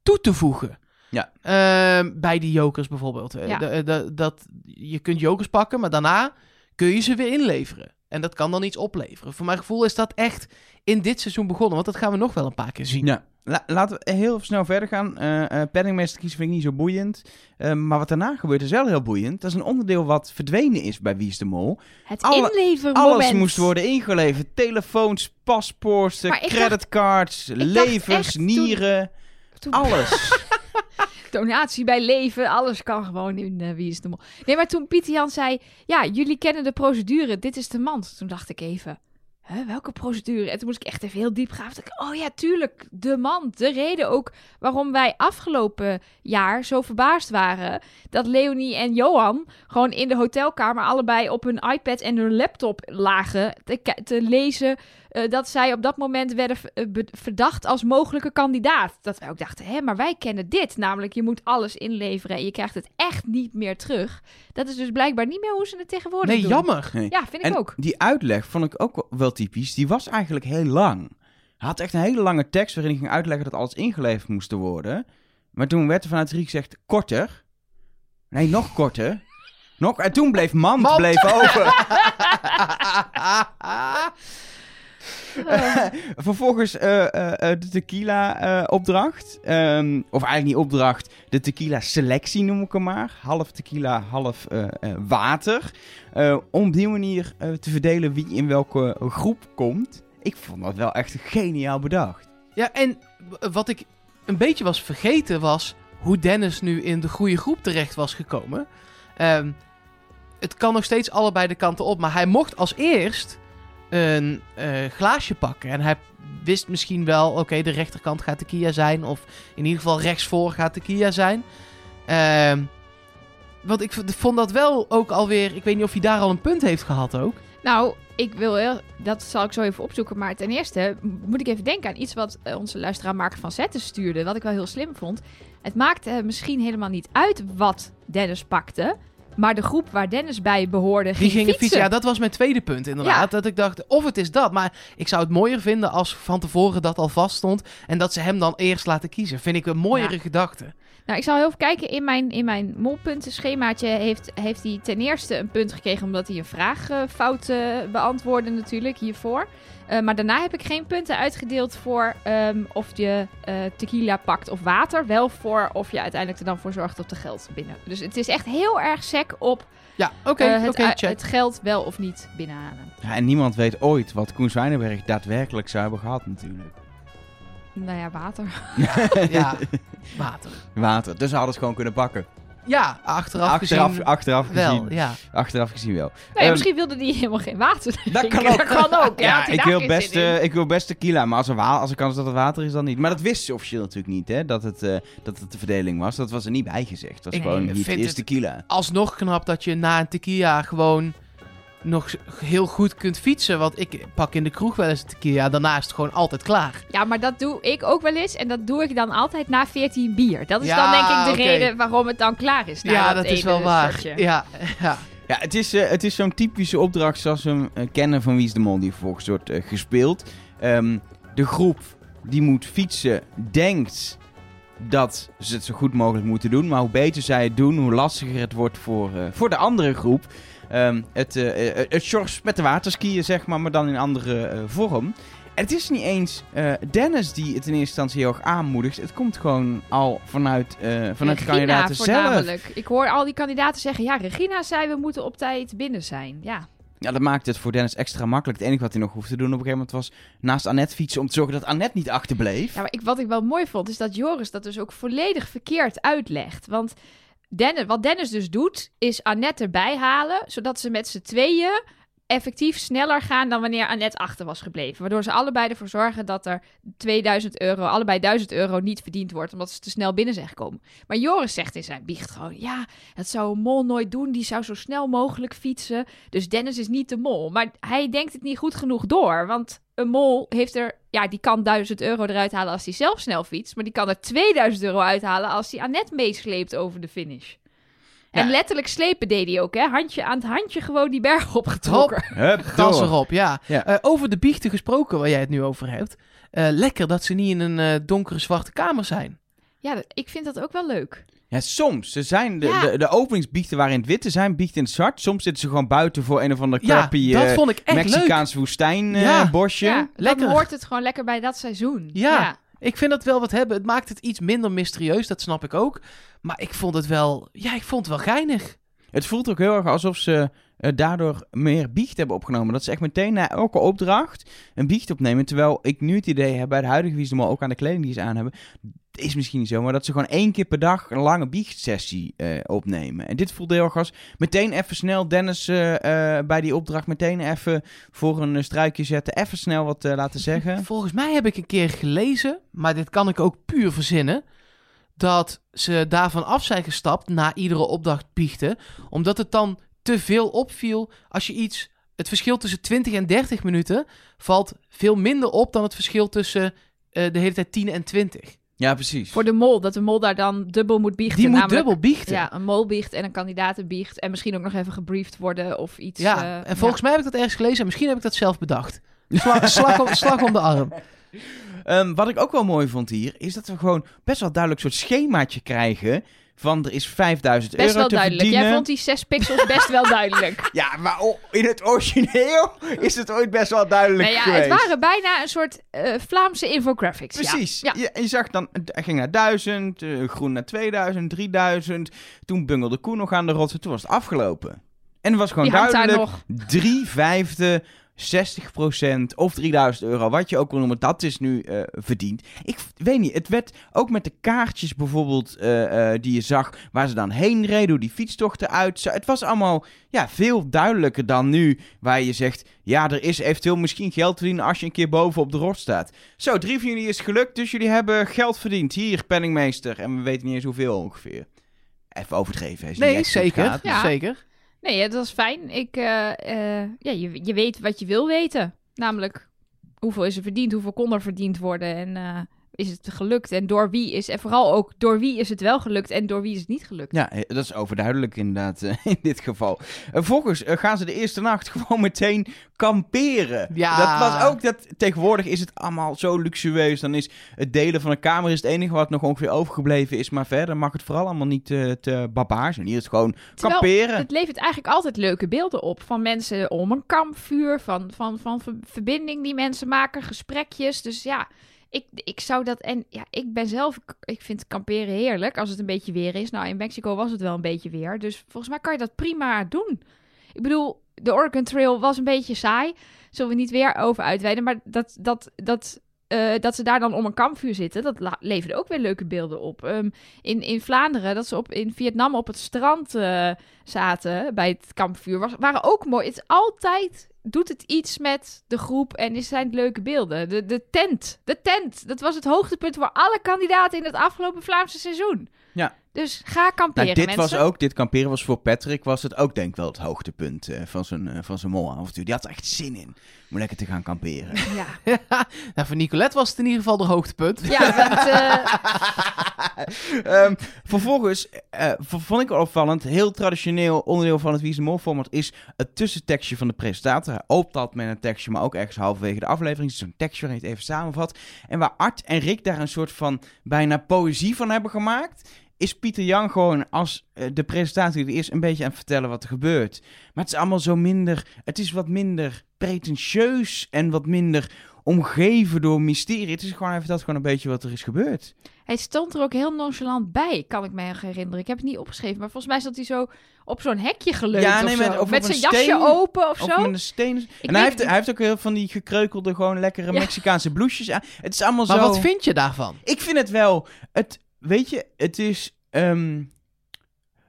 Speaker 5: toe te voegen.
Speaker 3: Ja.
Speaker 5: Ehm, bij die jokers bijvoorbeeld. Eh,
Speaker 4: Ja.
Speaker 5: eh, dat, je kunt jokers pakken, maar daarna kun je ze weer inleveren. En dat kan dan iets opleveren. Voor mijn gevoel is dat echt in dit seizoen begonnen. Want dat gaan we nog wel een paar keer zien.
Speaker 3: Ja. La- laten we heel snel verder gaan. Eh eh penningmeester kiezen vind ik niet zo boeiend. Eh, maar wat daarna gebeurt is wel heel boeiend. Dat is een onderdeel wat verdwenen is bij Wie is de Mol.
Speaker 4: Het
Speaker 3: Alle-
Speaker 4: inlevermoment.
Speaker 3: Alles moest worden ingeleverd. Telefoons, paspoorten, creditcards,
Speaker 4: toen-
Speaker 3: nieren.
Speaker 4: Toen-
Speaker 3: Alles.
Speaker 4: Donatie bij leven, alles kan gewoon in eh, Wie is de Mol. Nee, maar toen Pieter Jan zei, ja, jullie kennen de procedure, dit is de mand. Toen dacht ik even, welke procedure? En toen moest ik echt even heel diep dacht ik, oh ja, tuurlijk, de mand. De reden ook waarom wij afgelopen jaar zo verbaasd waren dat Leonie en Johan gewoon in de hotelkamer allebei op hun iPad en hun laptop lagen te lezen eh, dat zij op dat moment werden eh, verdacht als mogelijke kandidaat. Dat wij ook dachten, hè, maar wij kennen dit. Namelijk, je moet alles inleveren en je krijgt het echt niet meer terug. Dat is dus blijkbaar niet meer hoe ze het tegenwoordig
Speaker 5: Nee,
Speaker 4: doen.
Speaker 5: jammer.
Speaker 3: Nee.
Speaker 4: Ja, vind ik
Speaker 3: En
Speaker 4: ook.
Speaker 3: die uitleg vond ik ook wel typisch. Die was eigenlijk heel lang. Hij had echt een hele lange tekst waarin hij ging uitleggen dat alles ingeleverd moest worden. Maar toen werd er vanuit regie gezegd, korter. Nee, nog korter. Nog, en toen bleef mand,
Speaker 5: Mand.
Speaker 3: bleef over. Vervolgens eh, eh, eh, de tequila-opdracht. Ehm, of eigenlijk niet opdracht, de tequila-selectie noem ik hem maar. Half tequila, half water. Om op die manier te verdelen wie in welke groep komt. Ik vond dat wel echt geniaal bedacht.
Speaker 5: Ja, en wat ik een beetje was vergeten was hoe Dennis nu in de goede groep terecht was gekomen. Ehm, het kan nog steeds allebei de kanten op, maar hij mocht als eerst een eh, glaasje pakken. En hij wist misschien wel, oké, de rechterkant gaat de Kia zijn. Of in ieder geval rechtsvoor gaat de Kia zijn. Ehm, want ik vond dat wel ook alweer, ik weet niet of hij daar al een punt heeft gehad ook.
Speaker 4: nou, ik wil dat zal ik zo even opzoeken. Maar ten eerste moet ik even denken aan iets wat eh, onze luisteraar Mark van Zetten stuurde. Wat ik wel heel slim vond. Het maakte misschien helemaal niet uit wat Dennis pakte. Maar de groep waar Dennis bij behoorde ging
Speaker 5: Die gingen
Speaker 4: fietsen.
Speaker 5: fietsen. Ja, dat was mijn tweede punt inderdaad.
Speaker 4: Ja.
Speaker 5: Dat ik dacht, of het is dat. Maar ik zou het mooier vinden als van tevoren dat al vast stond. En dat ze hem dan eerst laten kiezen. Vind ik een mooiere
Speaker 4: Ja.
Speaker 5: gedachte.
Speaker 4: Nou, ik zal heel even kijken. In mijn, in mijn molpuntenschemaatje heeft, heeft hij ten eerste een punt gekregen... omdat hij een vraag eh, fout eh, beantwoordde natuurlijk hiervoor. Eh, maar daarna heb ik geen punten uitgedeeld voor ehm, of je tequila pakt of water. Wel voor of je uiteindelijk er dan voor zorgt dat de geld binnen. Dus het is echt heel erg sec op
Speaker 5: Ja, oké,
Speaker 4: eh, het,
Speaker 5: check.
Speaker 4: geld wel of niet binnenhalen.
Speaker 3: Ja, en niemand weet ooit wat Koen Zwijnenberg daadwerkelijk zou hebben gehad natuurlijk.
Speaker 4: Nou ja, water.
Speaker 5: Ja, water.
Speaker 3: Water. Dus ze hadden het gewoon kunnen pakken.
Speaker 5: Ja, achteraf,
Speaker 3: Achteraf,
Speaker 5: gezien
Speaker 3: achteraf
Speaker 5: wel,
Speaker 3: gezien.
Speaker 5: ja.
Speaker 3: Achteraf gezien wel.
Speaker 4: Ja,
Speaker 3: Ehm,
Speaker 4: misschien wilde hij helemaal geen water
Speaker 3: Dat kan ook.
Speaker 4: Dat kan ook. Ja, hij
Speaker 3: ik wil, best, eh, ik wil best tequila, maar als er, wa- als er kans is dat het water is, dan niet. Maar dat wist ze officieel natuurlijk niet, hè, dat het, eh, dat het de verdeling was. Dat was er niet bij gezegd. Dat was
Speaker 5: Ik
Speaker 3: gewoon,
Speaker 5: vind
Speaker 3: is tequila.
Speaker 5: Alsnog knap dat je na een tequila gewoon nog heel goed kunt fietsen. Want ik pak in de kroeg wel eens een tequila. Daarna is het gewoon altijd klaar.
Speaker 4: Ja, maar dat doe ik ook wel eens. En dat doe ik dan altijd na 14 bier. Dat is
Speaker 5: Ja,
Speaker 4: dan denk ik de reden waarom het dan klaar is. na
Speaker 5: ja, dat is wel waar.
Speaker 4: shotje.
Speaker 5: Ja, ja.
Speaker 3: Ja, het is, eh, het is zo'n typische opdracht zoals we hem eh, kennen van Wie is de Mol, die vervolgens wordt eh, gespeeld. Ehm, de groep die moet fietsen, denkt dat ze het zo goed mogelijk moeten doen. Maar hoe beter zij het doen, hoe lastiger het wordt voor, eh, voor de andere groep. Ehm, het, eh, het shorts met de waterskiën, zeg maar, maar dan in andere vorm. En het is niet eens Dennis die het in eerste instantie heel erg aanmoedigt. Het komt gewoon al vanuit, vanuit de kandidaten zelf.
Speaker 4: Ik hoor al die kandidaten zeggen, ja, Regina zei we moeten op tijd binnen zijn. Ja,
Speaker 3: Ja, dat maakt het voor Dennis extra makkelijk. Het enige wat hij nog hoeft te doen op een gegeven moment was naast Annette fietsen om te zorgen dat Annette niet achterbleef.
Speaker 4: Ja, maar ik, wat ik wel mooi vond, is dat Joris dat dus ook volledig verkeerd uitlegt. Want Dennis, wat Dennis dus doet, is Annette erbij halen, zodat ze met z'n tweeën effectief sneller gaan dan wanneer Annette achter was gebleven. Waardoor ze allebei ervoor zorgen dat er 2000 euro, allebei 1000 euro niet verdiend wordt, omdat ze te snel binnen zijn gekomen. Maar Joris zegt in zijn biecht gewoon, ja, dat zou een mol nooit doen, die zou zo snel mogelijk fietsen. Dus Dennis is niet de mol. Maar hij denkt het niet goed genoeg door, want een mol heeft er, ja, die kan 1000 euro eruit halen als hij zelf snel fietst, maar die kan er 2000 euro uithalen als hij Annette meesleept over de finish. En
Speaker 3: Ja.
Speaker 4: letterlijk slepen deed hij ook, hè? Handje aan het handje gewoon die berg opgetrokken.
Speaker 3: Hup,
Speaker 5: Gas erop, ja.
Speaker 3: Ja.
Speaker 5: Eh, over de biechten gesproken waar jij het nu over hebt. Eh, lekker dat ze niet in een eh, donkere zwarte kamer zijn.
Speaker 4: Ja, dat- ik vind dat ook wel leuk.
Speaker 3: Ja, soms. Er zijn de,
Speaker 4: Ja.
Speaker 3: de, de openingsbiechten waren in het wit, er zijn biechten in het zwart. Soms zitten ze gewoon buiten voor een of ander
Speaker 5: Ja,
Speaker 3: crappy
Speaker 5: dat
Speaker 3: eh,
Speaker 5: vond ik echt leuk.
Speaker 3: Mexicaans woestijn eh,
Speaker 5: Ja.
Speaker 4: Ja,
Speaker 5: lekker.
Speaker 4: dan hoort het gewoon lekker bij dat seizoen.
Speaker 5: Ja. Ik vind dat wel wat hebben. Het maakt het iets minder mysterieus, dat snap ik ook. Maar ik vond het wel, ja, ik vond het wel geinig.
Speaker 3: Het voelt ook heel erg alsof ze daardoor meer biecht hebben opgenomen. Dat ze echt meteen na elke opdracht een biecht opnemen. Terwijl ik nu het idee heb bij de huidige Wiesdemal, ook aan de kleding die ze aan hebben. Is misschien niet zo, maar dat ze gewoon één keer per dag een lange biechtsessie eh, opnemen. En dit voelt heel erg als meteen even snel Dennis eh, eh, bij die opdracht meteen even voor een eh, struikje zetten. Even snel wat eh, laten zeggen.
Speaker 5: Volgens mij heb ik een keer gelezen, maar dit kan ik ook puur verzinnen. Dat ze daarvan af zijn gestapt na iedere opdracht biechten. Omdat het dan te veel opviel als je iets. Het verschil tussen 20 en 30 minuten valt veel minder op dan het verschil tussen eh, de hele tijd 10 en 20.
Speaker 3: Ja, precies.
Speaker 4: Voor de mol, dat de mol daar dan dubbel moet biechten.
Speaker 5: Die moet
Speaker 4: namelijk-
Speaker 5: dubbel biechten.
Speaker 4: Ja, een mol biecht en een kandidaat biecht. En misschien ook nog even gebriefd worden of iets.
Speaker 5: Ja,
Speaker 4: eh,
Speaker 5: en volgens mij heb ik dat ergens gelezen en misschien heb ik dat zelf bedacht. Sla- slag, om, slag om de arm.
Speaker 3: Ehm, wat ik ook wel mooi vond hier, is dat we gewoon best wel duidelijk soort schemaatje krijgen. Van er is 5000
Speaker 4: Best
Speaker 3: euro
Speaker 4: wel
Speaker 3: te
Speaker 4: duidelijk.
Speaker 3: verdienen.
Speaker 4: Jij vond die 6 pixels best wel duidelijk.
Speaker 3: Ja, maar in het origineel is het ooit best wel duidelijk
Speaker 4: Nee, ja,
Speaker 3: geweest.
Speaker 4: het waren bijna een soort eh, Vlaamse infographics.
Speaker 3: Precies.
Speaker 4: Ja.
Speaker 3: Je, je zag dan, hij ging naar 1000, eh, groen naar 2000, 3000. Toen bungelde Koen nog aan de rotsen. Toen was het afgelopen. En het was gewoon duidelijk. 3 vijfde, 60% of 3000 euro, wat je ook wil noemen, dat is nu eh, verdiend. Ik weet niet, het werd ook met de kaartjes bijvoorbeeld eh, eh, die je zag, waar ze dan heen reden, hoe die fietstocht eruit zag. Het was allemaal ja, veel duidelijker dan nu, waar je zegt, ja, er is eventueel misschien geld te verdienen als je een keer boven op de rot staat. Zo, drie van jullie is gelukt, dus jullie hebben geld verdiend. Hier, penningmeester. En we weten niet eens hoeveel ongeveer. Even overdreven. Is
Speaker 5: Nee, zeker.
Speaker 3: gaat.
Speaker 4: Ja.
Speaker 5: zeker.
Speaker 4: Nee, het was fijn. Ik, eh, eh, ja, je, je weet wat je wil weten. Namelijk, hoeveel is er verdiend? Hoeveel kon er verdiend worden? En eh, is het gelukt? En door wie is... En vooral ook, door wie is het wel gelukt? En door wie is het niet gelukt?
Speaker 3: Ja, eh, dat is overduidelijk inderdaad eh, in dit geval. Vervolgens eh, gaan ze de eerste nacht gewoon meteen kamperen.
Speaker 5: Ja.
Speaker 3: Dat was ook dat. Tegenwoordig is het allemaal zo luxueus. Dan is het delen van een kamer is het enige wat nog ongeveer overgebleven is. Maar verder mag het vooral allemaal niet eh, te barbaars. En hier is het gewoon
Speaker 4: Terwijl
Speaker 3: kamperen.
Speaker 4: Het levert eigenlijk altijd leuke beelden op. Van mensen om een kampvuur. Van, van, van ver- verbinding die mensen maken. Gesprekjes. Dus ja, ik, ik zou dat... En ja, ik ben zelf... Ik vind kamperen heerlijk. Als het een beetje weer is. Nou, in Mexico was het wel een beetje weer. Dus volgens mij kan je dat prima doen. Ik bedoel, de Oregon Trail was een beetje saai. Zullen we niet weer over uitweiden. Maar dat... dat, dat eh, dat ze daar dan om een kampvuur zitten, dat leverde ook weer leuke beelden op. Ehm, in, in Vlaanderen, dat ze op, in Vietnam op het strand eh, zaten bij het kampvuur, was, waren ook mooi. Het is altijd, doet het iets met de groep en is zijn leuke beelden. De, de tent, de tent, dat was het hoogtepunt voor alle kandidaten in het afgelopen Vlaamse seizoen.
Speaker 3: Ja.
Speaker 4: Dus ga kamperen,
Speaker 3: Nou, dit
Speaker 4: mensen.
Speaker 3: was ook, dit kamperen was voor Patrick, was het ook denk ik wel het hoogtepunt eh, van zijn, eh, van zijn molavontuur. Die had er echt zin in om lekker te gaan kamperen.
Speaker 4: Ja,
Speaker 5: nou, voor Nicolette was het in ieder geval de hoogtepunt.
Speaker 4: ja want, eh,
Speaker 3: Ehm, vervolgens eh, vond ik wel opvallend, heel traditioneel onderdeel van het Wie is de Mol format is het tussentekstje van de presentator. Hij opent dat met een tekstje, maar ook ergens halverwege de aflevering. is Zo'n tekstje waarin hij het even samenvat. En waar Art en Rick daar een soort van bijna poëzie van hebben gemaakt, is Pieter Jan gewoon als eh, de presentator die is een beetje aan het vertellen wat er gebeurt. Maar het is allemaal zo minder, het is wat minder pretentieus en wat minder omgeven door mysterie. Het is gewoon, hij vertelt gewoon een beetje wat er is gebeurd.
Speaker 4: hij stond er ook heel nonchalant bij, kan ik me herinneren. Ik heb het niet opgeschreven, maar volgens mij zat hij zo op zo'n hekje geleund
Speaker 3: Ja,
Speaker 4: of
Speaker 3: nee,
Speaker 4: zo.
Speaker 3: met- of
Speaker 4: met
Speaker 3: op
Speaker 4: zijn jasje
Speaker 3: steen.
Speaker 4: open of
Speaker 3: Of
Speaker 4: zo.
Speaker 3: met een steen.
Speaker 4: Ik
Speaker 3: en hij heeft, hij heeft ook heel van die gekreukelde, gewoon lekkere
Speaker 4: Ja.
Speaker 3: Mexicaanse blouses aan. Het is allemaal
Speaker 5: Maar
Speaker 3: zo...
Speaker 5: wat vind je daarvan?
Speaker 3: Ik vind het wel... Het, weet je, het is... ehm,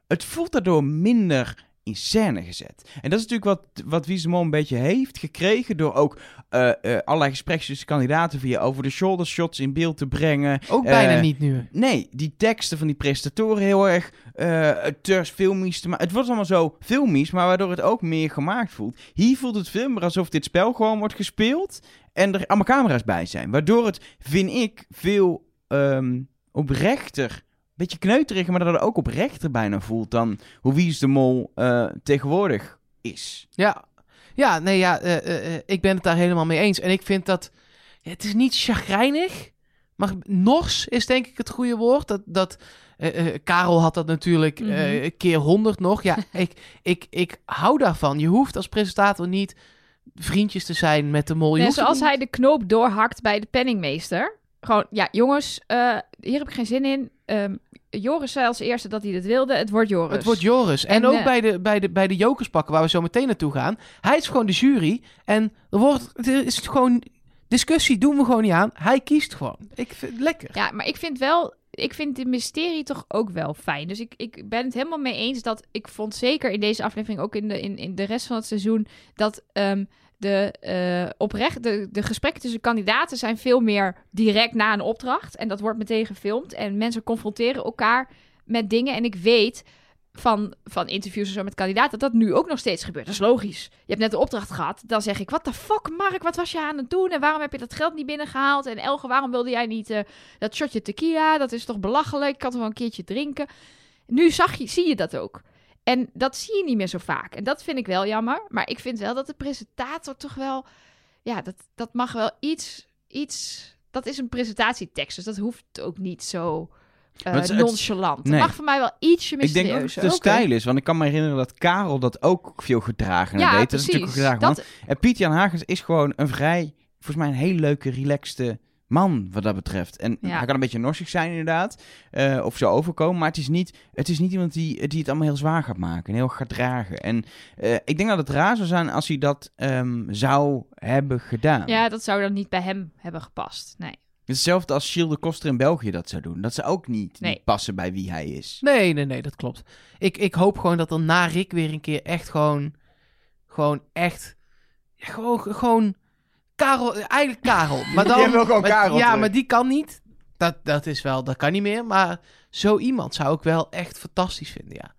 Speaker 3: het voelt daardoor minder in scène gezet. En dat is natuurlijk wat, wat een beetje heeft gekregen... door ook eh, eh, allerlei gesprekjes tussen kandidaten... via over de shoulder shots in beeld te brengen.
Speaker 5: Ook
Speaker 3: Eh,
Speaker 5: bijna niet nu.
Speaker 3: Nee, die teksten van die presentatoren heel erg eh te filmisch te maken. Het wordt allemaal zo filmisch, maar waardoor het ook meer gemaakt voelt. Hier voelt het veel meer alsof dit spel gewoon wordt gespeeld en er allemaal camera's bij zijn. Waardoor het, vind ik, veel ehm, oprechter, beetje kneuteriger, maar dat het ook oprechter bijna voelt dan hoe Wie is de Mol eh, tegenwoordig is.
Speaker 5: Ja, ja nee, ja, eh, eh, ik ben het daar helemaal mee eens. En ik vind dat, ja, het is niet chagrijnig, maar nors is denk ik het goede woord. Dat, dat, eh, eh, Karel had dat natuurlijk eh,
Speaker 4: Mhm.
Speaker 5: keer honderd nog. Ja, ik, ik, ik hou daarvan. Je hoeft als presentator niet vriendjes te zijn met de mol. Je
Speaker 4: Nee,
Speaker 5: hoeft
Speaker 4: zoals hij de knoop doorhakt bij de penningmeester. Gewoon, ja, jongens, eh, hier heb ik geen zin in. Ehm, Joris zei als eerste dat hij dit wilde. Het wordt Joris.
Speaker 5: Het wordt Joris. En,
Speaker 4: En,
Speaker 5: ook
Speaker 4: eh,
Speaker 5: bij, de, bij, de, bij de jokerspakken waar we zo meteen naartoe gaan. Hij is gewoon de jury. En er, wordt, er is gewoon... Discussie doen we gewoon niet aan. Hij kiest gewoon. Ik vind het lekker.
Speaker 4: Ja, maar ik vind wel... Ik vind de mysterie toch ook wel fijn. Dus ik, ik ben het helemaal mee eens dat... Ik vond zeker in deze aflevering, ook in de, in, in de rest van het seizoen... dat ehm, de, eh, oprecht, de, de gesprekken tussen kandidaten zijn veel meer direct na een opdracht. En dat wordt meteen gefilmd. En mensen confronteren elkaar met dingen. En ik weet van, van interviews en zo met kandidaten dat dat nu ook nog steeds gebeurt. Dat is logisch. Je hebt net de opdracht gehad. Dan zeg ik, wat de fuck Mark, wat was je aan het doen? En waarom heb je dat geld niet binnengehaald? En Elge, waarom wilde jij niet eh, dat shotje tequila? Dat is toch belachelijk? Ik kan toch wel een keertje drinken? Nu zag je, zie je dat ook. En dat zie je niet meer zo vaak. En dat vind ik wel jammer. Maar ik vind wel dat de presentator toch wel... Ja, dat, dat mag wel iets, iets... Dat is een presentatietekst, dus dat hoeft ook niet zo eh,
Speaker 3: het-
Speaker 4: nonchalant.
Speaker 3: nee.
Speaker 4: Het mag voor mij wel ietsje
Speaker 3: Ik denk
Speaker 4: mysterieus.
Speaker 3: dat het de stijl is, want ik kan me herinneren dat Karel dat ook veel gedragen
Speaker 4: Ja,
Speaker 3: deed. Dat is natuurlijk gedragen.
Speaker 4: Dat.
Speaker 3: En Piet-Jan Hagens is gewoon een vrij, volgens mij een hele leuke, relaxte man wat dat betreft. En
Speaker 4: Ja.
Speaker 3: hij kan een beetje norsig zijn inderdaad, eh, of zo overkomen, maar het is niet, het is niet iemand die, die het allemaal heel zwaar gaat maken en heel gaat dragen. En eh, ik denk dat het raar zou zijn als hij dat ehm, zou hebben gedaan.
Speaker 4: ja, dat zou dan niet bij hem hebben gepast. Nee.
Speaker 3: Hetzelfde als Gilles de Koster in België dat zou doen. Dat zou ook niet,
Speaker 4: Nee.
Speaker 3: niet passen bij wie hij is.
Speaker 5: Nee, nee, nee, dat klopt. Ik, ik hoop gewoon dat er na Rick weer een keer echt gewoon... Gewoon echt... Gewoon... gewoon Karel, eigenlijk Karel. Maar dan,
Speaker 3: wil gewoon
Speaker 5: maar-
Speaker 3: Karel
Speaker 5: Ja,
Speaker 3: terug.
Speaker 5: maar die kan niet. Dat, dat is wel... Dat kan niet meer. Maar zo iemand zou ik wel echt fantastisch vinden, ja.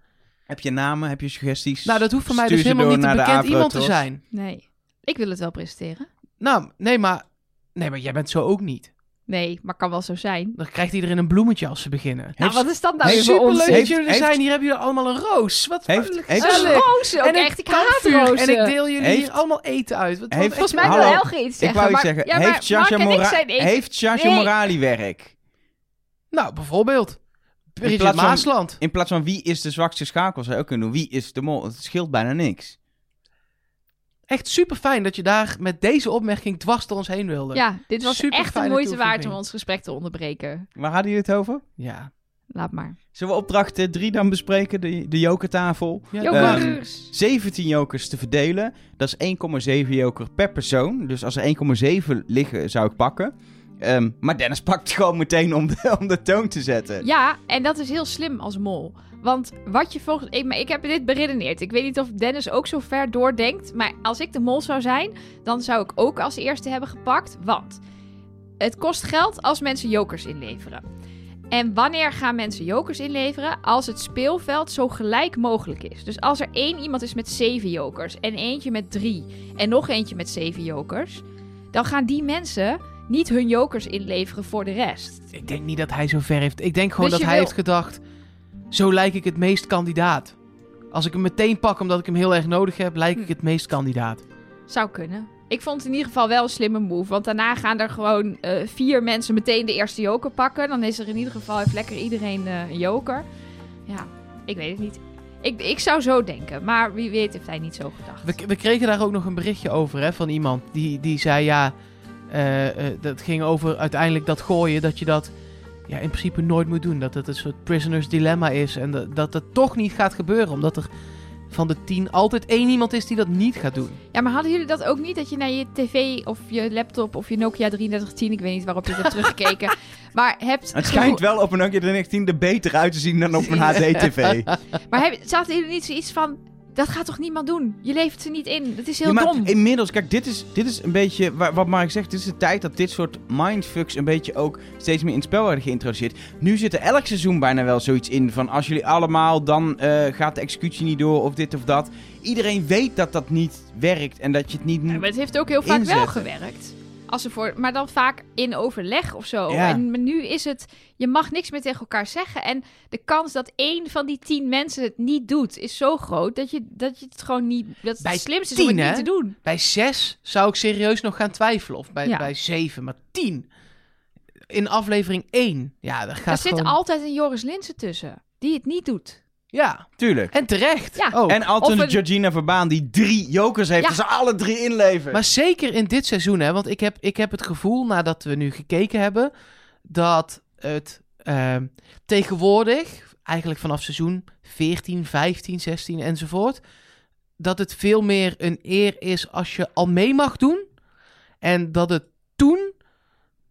Speaker 3: Heb je namen, heb je suggesties?
Speaker 5: Nou, dat hoeft voor mij dus helemaal niet een bekend iemand te zijn.
Speaker 4: Nee. Ik wil het wel presenteren.
Speaker 5: Nou, nee, maar... Nee, maar jij bent zo ook niet.
Speaker 4: Nee, maar kan wel zo zijn.
Speaker 5: Dan krijgt iedereen een bloemetje als ze beginnen.
Speaker 4: Nou, wat is dat nou
Speaker 3: heeft-
Speaker 4: weer voor
Speaker 5: Superleuk
Speaker 4: ons?
Speaker 5: dat jullie er
Speaker 3: heeft-
Speaker 5: zijn. Hier hebben jullie allemaal een roos. Wat
Speaker 3: Heeft-.
Speaker 4: Een roos ook
Speaker 5: en
Speaker 4: echt.
Speaker 5: een
Speaker 4: Ik haat rozen.
Speaker 5: En ik deel jullie
Speaker 3: Heeft-
Speaker 5: hier allemaal eten uit. Wat,
Speaker 3: Heeft-
Speaker 4: Volgens mij
Speaker 3: Hallo,
Speaker 4: wil Elge iets
Speaker 3: Ik
Speaker 4: zeggen.
Speaker 3: wou iets
Speaker 4: maar,
Speaker 3: zeggen.
Speaker 4: Ja,
Speaker 3: heeft
Speaker 4: ik
Speaker 3: Mora-
Speaker 4: Nee.
Speaker 3: Morali werk?
Speaker 5: Nou, bijvoorbeeld. Bridget
Speaker 3: plaats van-
Speaker 5: Maasland.
Speaker 3: In plaats van wie is de zwakste schakel, zou je ook kunnen doen. Wie is de mol? Het scheelt bijna niks.
Speaker 5: Echt super fijn dat je daar met deze opmerking dwars door ons heen wilde.
Speaker 4: Ja, dit was
Speaker 5: Super
Speaker 4: echt de moeite waard om ons gesprek te onderbreken.
Speaker 3: Waar hadden jullie het over?
Speaker 5: Ja.
Speaker 4: Laat maar.
Speaker 3: Zullen we opdracht 3 dan bespreken? De, de jokertafel.
Speaker 5: Ja,
Speaker 4: Jokers.
Speaker 3: 17 jokers te verdelen. Dat is 1,7 joker per persoon. Dus als er 1,7 liggen, zou ik pakken. Ehm, maar Dennis pakt gewoon meteen om de, om de toon te zetten.
Speaker 4: Ja, en dat is heel slim als mol. Want wat je volgens... Maar ik heb dit beredeneerd. Ik weet niet of Dennis ook zo ver doordenkt. Maar als ik de mol zou zijn, dan zou ik ook als eerste hebben gepakt. Want het kost geld als mensen jokers inleveren. En wanneer gaan mensen jokers inleveren? Als het speelveld zo gelijk mogelijk is. Dus als er één iemand is met zeven jokers en eentje met drie en nog eentje met zeven jokers, dan gaan die mensen niet hun jokers inleveren voor de rest.
Speaker 5: Ik denk niet dat hij zo ver heeft. Ik denk gewoon
Speaker 4: Dus
Speaker 5: dat
Speaker 4: je
Speaker 5: hij
Speaker 4: wil-
Speaker 5: heeft gedacht, zo lijk ik het meest kandidaat. Als ik hem meteen pak omdat ik hem heel erg nodig heb, lijk ik
Speaker 4: Hm.
Speaker 5: het meest kandidaat.
Speaker 4: Zou kunnen. Ik vond het in ieder geval wel een slimme move. Want daarna gaan er gewoon eh, vier mensen meteen de eerste joker pakken. Dan is er in ieder geval heeft lekker iedereen eh, een joker. Ja, ik weet het niet. Ik, ik zou zo denken. Maar wie weet heeft hij niet zo gedacht.
Speaker 5: We, we kregen daar ook nog een berichtje over hè, van iemand die, die zei ja, dat ging over uiteindelijk dat gooien, dat je dat ja, in principe nooit moet doen. Dat het een soort prisoner's dilemma is en dat, dat het toch niet gaat gebeuren, omdat er van de tien altijd één iemand is die dat niet gaat doen.
Speaker 4: Ja, maar hadden jullie dat ook niet? Dat je naar je tv of je laptop of je Nokia 3310, ik weet niet waarop je het hebt teruggekeken, maar hebt...
Speaker 3: Het schijnt wel op een Nokia 319 er beter uit te zien dan op een HD-tv.
Speaker 4: Maar heb, zaten jullie niet zoiets van, dat gaat toch niemand doen? Je levert ze niet in. Dat is heel
Speaker 3: Ja, maar
Speaker 4: dom.
Speaker 3: inmiddels, kijk, dit is, dit is een beetje, wa- wat Mark zegt, dit is de tijd dat dit soort mindfucks een beetje ook steeds meer in het spel worden geïntroduceerd. Nu zit er elk seizoen bijna wel zoiets in van als jullie allemaal, dan eh, gaat de executie niet door of dit of dat. Iedereen weet dat dat niet werkt en dat je het niet
Speaker 4: Ja, maar het heeft ook heel vaak wel gewerkt. Als ze voor, maar dan vaak in overleg of zo.
Speaker 3: Ja.
Speaker 4: En nu is het, je mag niks meer tegen elkaar zeggen. En de kans dat één van die tien mensen het niet doet, is zo groot dat je, dat je het gewoon niet. Dat het
Speaker 5: Bij
Speaker 4: het slimste is om
Speaker 5: tien,
Speaker 4: het
Speaker 5: hè?
Speaker 4: niet te doen.
Speaker 5: Bij zes zou ik serieus nog gaan twijfelen, of bij,
Speaker 4: Ja.
Speaker 5: bij zeven, maar tien. In aflevering één, ja, daar gaat
Speaker 4: er zit
Speaker 5: gewoon...
Speaker 4: altijd een Joris Linsen tussen, die het niet doet.
Speaker 5: Ja,
Speaker 3: Tuurlijk.
Speaker 5: en terecht.
Speaker 4: Ja.
Speaker 5: ook.
Speaker 3: En een
Speaker 4: een-
Speaker 3: Georgina Verbaan die drie jokers heeft
Speaker 4: Ja.
Speaker 3: en ze alle drie inleveren.
Speaker 5: Maar zeker in dit seizoen, hè, want ik heb, ik heb het gevoel, nadat we nu gekeken hebben, dat het ehm, tegenwoordig, eigenlijk vanaf seizoen 14, 15, 16 enzovoort, dat het veel meer een eer is als je al mee mag doen. En dat het toen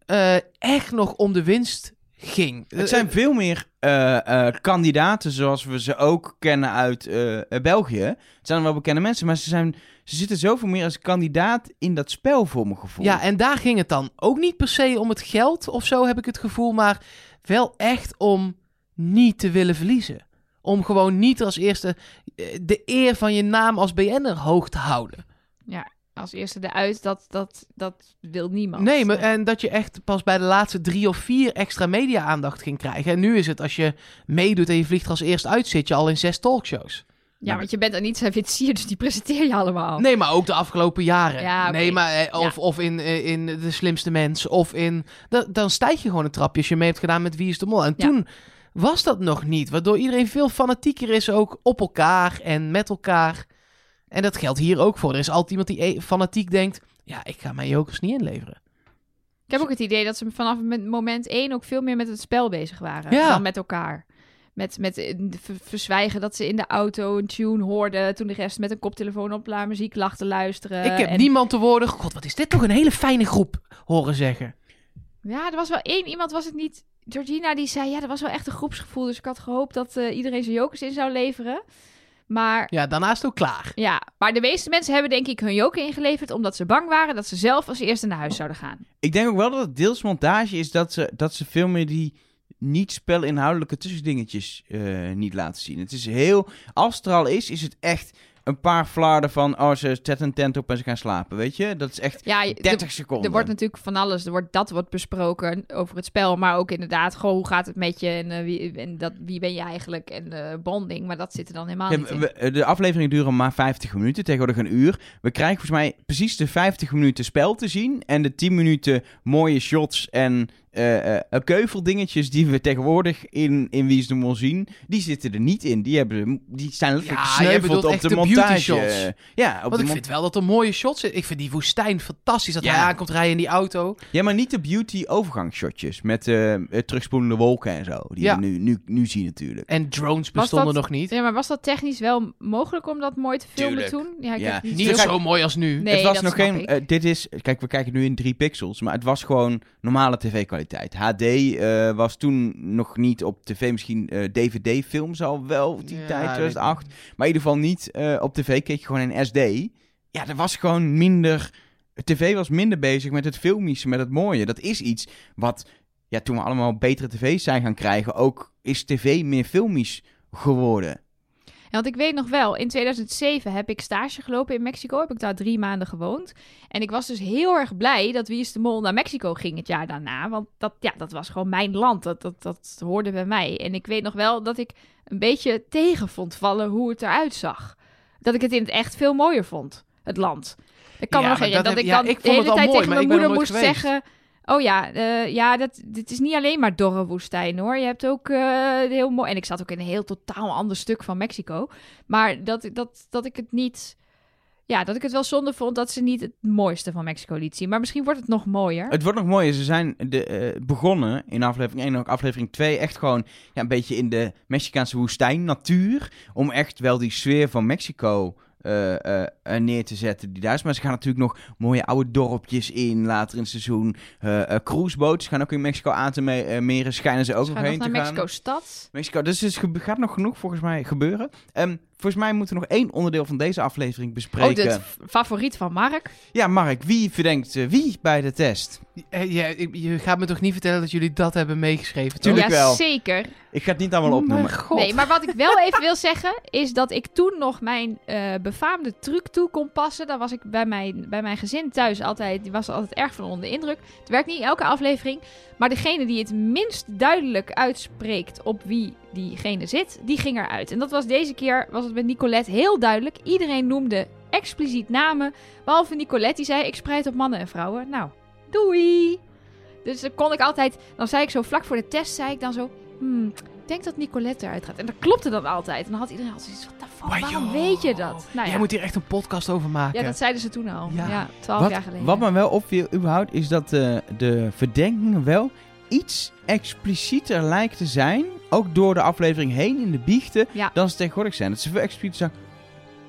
Speaker 5: eh, echt nog om de winst ging.
Speaker 3: Het zijn veel meer eh, eh, kandidaten zoals we ze ook kennen uit eh, België. Het zijn wel bekende mensen, maar ze, zijn, ze zitten zoveel meer als kandidaat in dat spel voor mijn gevoel.
Speaker 5: Ja, en daar ging het dan ook niet per se om het geld of zo, heb ik het gevoel, maar wel echt om niet te willen verliezen. Om gewoon niet als eerste de eer van je naam als BN'er hoog te houden.
Speaker 4: Als eerste eruit, dat, dat, dat wil niemand.
Speaker 5: Nee, maar, en dat je echt pas bij de laatste drie of vier extra media-aandacht ging krijgen. En nu is het, als je meedoet en je vliegt er als eerst uit, zit je al in zes talkshows.
Speaker 4: Ja, want je bent zijn witsier, dus die presenteer je allemaal.
Speaker 5: Nee, maar ook de afgelopen jaren.
Speaker 4: Ja.
Speaker 5: Nee, maar eh, of,
Speaker 4: Ja.
Speaker 5: of in, eh, in De Slimste Mens. Of in... Dan, dan stijg je gewoon een trapje als je mee hebt gedaan met Wie is de Mol. En
Speaker 4: Ja.
Speaker 5: toen was dat nog niet. Waardoor iedereen veel fanatieker is ook op elkaar en met elkaar. En dat geldt hier ook voor. Er is altijd iemand die eh, fanatiek denkt... Ja, ik ga mijn jokers niet inleveren.
Speaker 4: Ik heb ook het idee dat ze vanaf moment één ook veel meer met het spel bezig waren
Speaker 5: Ja.
Speaker 4: dan met elkaar. Met, met eh, ver- verzwijgen dat ze in de auto een tune hoorden. Toen de rest met een koptelefoon op la muziek lag te luisteren.
Speaker 5: ik heb
Speaker 4: en-
Speaker 5: niemand te woorden... God, wat is dit toch een hele fijne groep, horen zeggen.
Speaker 4: Ja, er was wel één iemand, was het niet... Georgina die zei, ja, er was wel echt een groepsgevoel. Dus ik had gehoopt dat eh, iedereen zijn jokers in zou leveren. Maar
Speaker 5: Ja, daarnaast ook klaar.
Speaker 4: ja, maar de meeste mensen hebben denk ik hun joker ingeleverd... omdat ze bang waren dat ze zelf als eerste naar huis zouden gaan.
Speaker 3: Ik denk ook wel dat het deels montage is dat ze, dat ze veel meer die niet spelinhoudelijke tussendingetjes eh, niet laten zien. Het is heel, als het er al is, is het echt een paar flarden van, oh ze zetten een tent op en ze gaan slapen, weet je? Dat is echt
Speaker 4: Ja, je-
Speaker 3: 30 seconden.
Speaker 4: Er wordt natuurlijk van alles, er wordt, dat wordt besproken over het spel, maar ook inderdaad, gewoon hoe gaat het met je en, eh, wie, en dat, wie ben je eigenlijk en eh, bonding, maar dat zit er dan helemaal
Speaker 3: Ja,
Speaker 4: niet in.
Speaker 3: we- de afleveringen duren maar 50 minuten, tegenwoordig een uur. We krijgen volgens mij precies de 50 minuten spel te zien en de 10 minuten mooie shots en eh, eh, keuveldingetjes die we tegenwoordig in, in Wie is de Mol zien, die zitten er niet in. Die, hebben, die zijn letterlijk
Speaker 5: Ja,
Speaker 3: gesneuveld op de,
Speaker 5: de beauty
Speaker 3: montage.
Speaker 5: shots.
Speaker 3: Ja, op
Speaker 5: Want
Speaker 3: de
Speaker 5: ik
Speaker 3: mon-
Speaker 5: vind wel dat er mooie shots zitten. Ik vind die woestijn fantastisch. Dat
Speaker 3: Ja.
Speaker 5: hij aankomt rijden in die auto.
Speaker 3: ja, maar niet de beauty overgangsshotjes met eh, terugspoelende wolken en zo. Die
Speaker 5: Ja.
Speaker 3: we nu, nu, nu zien natuurlijk.
Speaker 5: En drones bestonden
Speaker 4: dat-
Speaker 5: nog niet.
Speaker 4: Ja, maar was dat technisch wel mogelijk om dat mooi te filmen
Speaker 3: Tuurlijk.
Speaker 4: toen? Ja, ik
Speaker 3: Ja.
Speaker 4: heb niet
Speaker 5: zo mooi als nu.
Speaker 4: Nee,
Speaker 3: het was
Speaker 4: dat
Speaker 3: nog
Speaker 4: snap
Speaker 3: geen. dit is. Kijk, we kijken nu in 3 pixels. Maar het was gewoon normale tv-kwaliteit. HD eh, was toen nog niet op tv. Misschien eh, DVD-film zal wel die
Speaker 5: Ja,
Speaker 3: tijd,
Speaker 5: weet ik
Speaker 3: 2008. Maar in ieder geval niet eh, op tv. Keek je gewoon in SD. Ja, er was gewoon minder. TV was minder bezig met het filmische, met het mooie. Dat is iets wat ja, toen we allemaal betere tv's zijn gaan krijgen, ook is tv meer filmisch geworden.
Speaker 4: Ja, want ik weet nog wel, in 2007 heb ik stage gelopen in Mexico. Heb ik daar drie maanden gewoond. En ik was dus heel erg blij dat Wie is de Mol naar Mexico ging het jaar daarna. Want dat, ja, dat was gewoon mijn land. Dat, dat, dat hoorde bij mij. En ik weet nog wel dat ik een beetje tegen vond vallen hoe het eruit zag. Dat ik het in het echt veel mooier vond, het land. Ik kan
Speaker 5: Ja,
Speaker 4: me nog herinneren
Speaker 5: dat heb-
Speaker 4: ik
Speaker 5: ja,
Speaker 4: dan
Speaker 5: ik
Speaker 4: de hele tijd
Speaker 5: mooi,
Speaker 4: tegen mijn
Speaker 5: er
Speaker 4: moeder moest
Speaker 5: geweest.
Speaker 4: zeggen... Oh ja, eh, ja dat, dit is niet alleen maar dorre woestijn hoor. Je hebt ook eh, heel mooi... En ik zat ook in een heel totaal ander stuk van Mexico. Maar dat, dat, dat ik het niet... Ja, dat ik het wel zonde vond dat ze niet het mooiste van Mexico liet zien. Maar misschien wordt het nog mooier.
Speaker 3: Het wordt nog mooier. Ze zijn de, eh, begonnen in aflevering 1 en ook aflevering 2 echt gewoon ja, een beetje in de Mexicaanse woestijn, natuur. Om echt wel die sfeer van Mexico neer te zetten die daar is. Maar ze gaan natuurlijk nog mooie oude dorpjes in later in het seizoen. Eh eh, cruiseboten ze gaan ook in Mexico aan te me- eh, meren. Schijnen ze ook
Speaker 4: Ze
Speaker 3: nog heen
Speaker 4: nog
Speaker 3: te
Speaker 4: naar
Speaker 3: gaan.
Speaker 4: Mexico-stad.
Speaker 3: Mexico. Dus er gebe- gaat nog genoeg volgens mij gebeuren. Ehm, volgens mij moeten we nog één onderdeel van deze aflevering
Speaker 4: Oh,
Speaker 3: bespreken.
Speaker 4: dit f- favoriet van Mark.
Speaker 3: Ja, Mark, wie verdenkt eh, wie bij de test?
Speaker 5: Eh, ja, je gaat me toch niet vertellen dat jullie dat hebben meegeschreven?
Speaker 3: Tuurlijk
Speaker 4: ja,
Speaker 3: wel.
Speaker 4: zeker.
Speaker 3: Ik ga het niet allemaal
Speaker 5: Oh
Speaker 3: opnoemen.
Speaker 5: god.
Speaker 4: Nee, maar wat ik wel even wil zeggen, is dat ik toen nog mijn eh, befaamde truc toe kon passen. Dan was ik bij mijn, bij mijn gezin thuis altijd, die was altijd erg van onder de indruk. Het werkt niet elke aflevering, maar degene die het minst duidelijk uitspreekt op wie diegene zit, die ging eruit. En dat was deze keer, was het met Nicolette heel duidelijk. Iedereen noemde expliciet namen, behalve Nicolette, die zei ik spreid op mannen en vrouwen. Nou, doei! Dus dan kon ik altijd, dan zei ik zo vlak voor de test, zei ik dan zo, hmm, ik denk dat Nicolette eruit gaat. En dat klopte dan altijd. En dan had iedereen altijd zoiets wat de fuck, waarom
Speaker 5: joh,
Speaker 4: weet je dat? Nou
Speaker 5: Jij
Speaker 4: ja.
Speaker 5: moet hier echt een podcast over maken.
Speaker 4: ja, dat zeiden ze toen al.
Speaker 5: Ja.
Speaker 4: Ja, twaalf
Speaker 3: Wat,
Speaker 4: jaar geleden.
Speaker 3: wat me wel opviel überhaupt is dat de, de verdenkingen wel iets explicieter lijken te zijn. Ook door de aflevering heen in de biechten.
Speaker 4: Ja.
Speaker 3: Dan ze tegenwoordig zijn. Dat ze veel explicieter zeggen.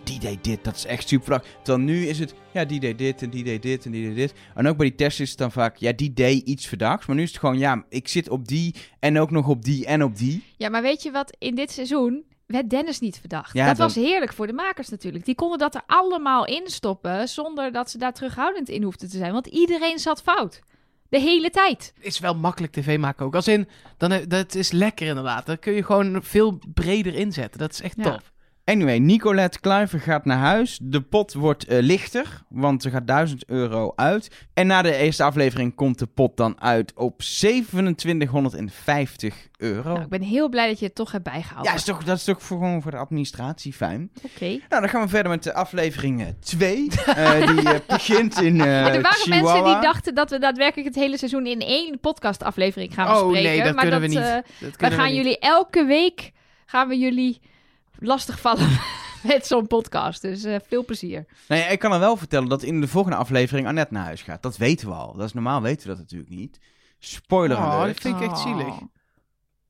Speaker 3: Die deed dit, dat is echt super vlak. Terwijl nu is het, ja, die deed dit en die deed dit en die deed dit. En ook bij die tests is het dan vaak, ja, die deed iets verdachts. Maar nu is het gewoon, ja, ik zit op die en ook nog op die en op die.
Speaker 4: Ja, maar weet je wat? In dit seizoen werd Dennis niet verdacht.
Speaker 3: Ja,
Speaker 4: dat
Speaker 3: dan-
Speaker 4: was heerlijk voor de makers natuurlijk. Die konden dat er allemaal in stoppen zonder dat ze daar terughoudend in hoefden te zijn. Want iedereen zat fout. De hele tijd.
Speaker 5: is wel makkelijk tv maken ook. Als in, dan, he- dat is lekker inderdaad. Dan kun je gewoon veel breder inzetten. Dat is echt
Speaker 4: Ja.
Speaker 5: tof.
Speaker 3: Anyway, Nicolette Kluiver gaat naar huis. De pot wordt eh, lichter, want er gaat 1000 euro uit. En na de eerste aflevering komt de pot dan uit op 2750 euro.
Speaker 4: Nou, ik ben heel blij dat je het toch hebt bijgehouden.
Speaker 3: ja, is toch, dat is toch voor, gewoon voor de administratie fijn.
Speaker 4: Oké.
Speaker 3: Nou, dan gaan we verder met de aflevering 2. die eh, begint in eh
Speaker 4: Maar er waren
Speaker 3: Chihuahua.
Speaker 4: mensen die dachten dat we daadwerkelijk het hele seizoen in één podcastaflevering gaan
Speaker 5: Oh
Speaker 4: bespreken.
Speaker 5: nee, dat
Speaker 4: maar
Speaker 5: kunnen
Speaker 4: dat,
Speaker 5: we niet.
Speaker 4: eh, we gaan jullie elke week gaan we jullie lastigvallen met zo'n podcast. Dus eh, veel plezier.
Speaker 3: Nee, ik kan er wel vertellen dat in de volgende aflevering Annette naar huis gaat. Dat weten we al. Dat is normaal weten we dat natuurlijk niet. Spoiler
Speaker 5: Oh,
Speaker 3: alert.
Speaker 5: dat vind ik echt zielig.
Speaker 4: Oh.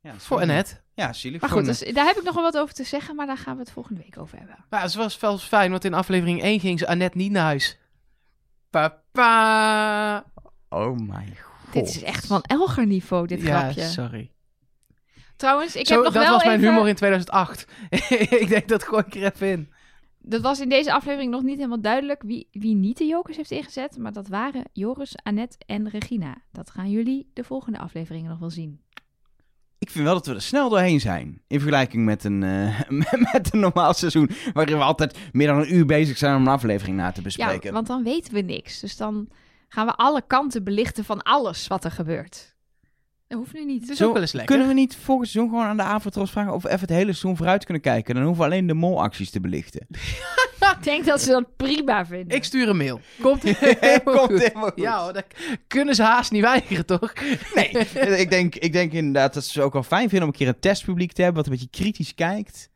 Speaker 3: Ja,
Speaker 5: Voor Annette.
Speaker 3: Ja, zielig.
Speaker 4: Maar goed, dus, daar heb ik nog wel wat over te zeggen, maar daar gaan we het volgende week over hebben.
Speaker 5: Maar het was wel fijn, want in aflevering 1 ging ze Annette niet naar huis. Papa.
Speaker 3: Oh mijn god.
Speaker 4: Dit is echt van Elger niveau, dit
Speaker 5: ja,
Speaker 4: grapje.
Speaker 5: sorry.
Speaker 4: Trouwens, ik
Speaker 5: Zo,
Speaker 4: heb nog
Speaker 5: dat
Speaker 4: wel
Speaker 5: was mijn
Speaker 4: even...
Speaker 5: humor in 2008. ik denk dat gooi ik er even in.
Speaker 4: Dat was in deze aflevering nog niet helemaal duidelijk wie, wie niet de jokers heeft ingezet. Maar dat waren Joris, Annette en Regina. Dat gaan jullie de volgende afleveringen nog wel zien.
Speaker 3: Ik vind wel dat we er snel doorheen zijn. In vergelijking met een, eh, met een normaal seizoen. Waarin we altijd meer dan een uur bezig zijn om een aflevering na te bespreken.
Speaker 4: Ja, want dan weten we niks. Dus dan gaan we alle kanten belichten van alles wat er gebeurt. Dat hoeft nu niet.
Speaker 5: Het is
Speaker 3: Zo,
Speaker 5: ook wel eens lekker.
Speaker 3: Kunnen we niet volgend seizoen gewoon aan de Avotros vragen of we even het hele seizoen vooruit kunnen kijken? Dan hoeven we alleen de molacties te belichten.
Speaker 4: Ik denk dat ze dat prima vinden.
Speaker 5: Ik stuur een mail. Komt helemaal
Speaker 3: Komt
Speaker 5: goed.
Speaker 3: helemaal goed.
Speaker 5: Ja hoor, dat kunnen ze haast niet weigeren, toch?
Speaker 3: Nee, ik denk, ik denk inderdaad dat ze ook wel fijn vinden om een keer een testpubliek te hebben wat een beetje kritisch kijkt.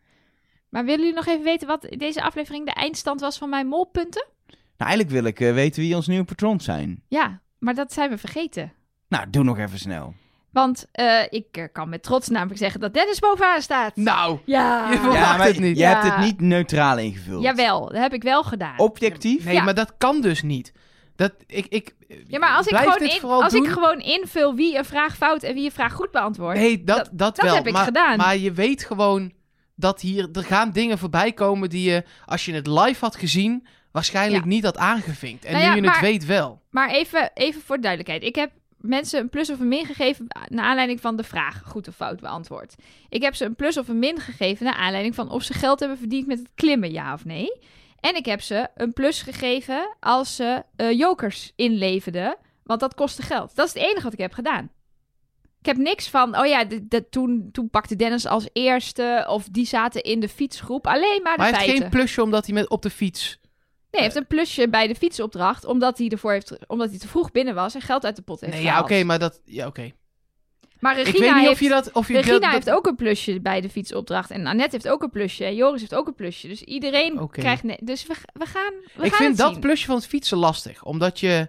Speaker 4: Maar willen jullie nog even weten wat deze aflevering de eindstand was van mijn molpunten?
Speaker 3: Nou, eigenlijk wil ik eh, weten wie ons nieuwe patrons zijn.
Speaker 4: Ja, maar dat zijn we vergeten.
Speaker 3: Nou, doe nog even snel.
Speaker 4: Want eh, ik eh, kan met trots namelijk zeggen dat Dennis bovenaan staat.
Speaker 5: Nou,
Speaker 4: ja.
Speaker 5: je verwacht
Speaker 3: maar
Speaker 5: het niet.
Speaker 3: je
Speaker 4: Ja.
Speaker 3: hebt het niet neutraal ingevuld.
Speaker 4: Jawel, dat heb ik wel gedaan.
Speaker 3: Objectief?
Speaker 5: nee,
Speaker 4: Ja.
Speaker 5: maar dat kan dus niet. Dat, ik, ik,
Speaker 4: ja, maar als, ik gewoon, in- als
Speaker 5: doen.
Speaker 4: ik gewoon invul wie een vraag fout en wie een vraag goed beantwoordt.
Speaker 5: Nee, dat, dat,
Speaker 4: dat
Speaker 5: wel.
Speaker 4: heb ik
Speaker 5: maar,
Speaker 4: gedaan.
Speaker 5: Maar je weet gewoon dat hier... Er gaan dingen voorbij komen die je, als je het live had gezien... waarschijnlijk
Speaker 4: Ja.
Speaker 5: niet had aangevinkt. En
Speaker 4: Nou ja,
Speaker 5: nu je het
Speaker 4: maar-
Speaker 5: weet wel.
Speaker 4: Maar even, even voor duidelijkheid. Ik heb mensen een plus of een min gegeven naar aanleiding van de vraag goed of fout beantwoord. Ik heb ze een plus of een min gegeven naar aanleiding van of ze geld hebben verdiend met het klimmen, ja of nee. En ik heb ze een plus gegeven als ze eh, jokers inleverden, want dat kostte geld. Dat is het enige wat ik heb gedaan. Ik heb niks van, oh ja, de- toen, toen pakte Dennis als eerste of die zaten in de fietsgroep. Alleen maar de
Speaker 5: Maar hij heeft
Speaker 4: feiten.
Speaker 5: geen plusje omdat hij met op de fiets...
Speaker 4: Nee, hij heeft een plusje bij de fietsopdracht, omdat hij ervoor heeft, omdat hij te vroeg binnen was en geld uit de pot heeft
Speaker 5: Nee, ja,
Speaker 4: gehaald.
Speaker 5: oké, maar dat... Ja, oké.
Speaker 4: Maar Regina,
Speaker 5: Ik weet niet
Speaker 4: heeft,
Speaker 5: of je dat... Of je
Speaker 4: Regina
Speaker 5: dat, dat-
Speaker 4: heeft ook een plusje bij de fietsopdracht en Annette heeft ook een plusje en Joris heeft ook een plusje. Dus iedereen
Speaker 5: Oké.
Speaker 4: krijgt... Ne- dus we, we gaan, we
Speaker 5: Ik
Speaker 4: gaan
Speaker 5: vind
Speaker 4: het
Speaker 5: dat
Speaker 4: zien.
Speaker 5: plusje van het fietsen lastig. Omdat je...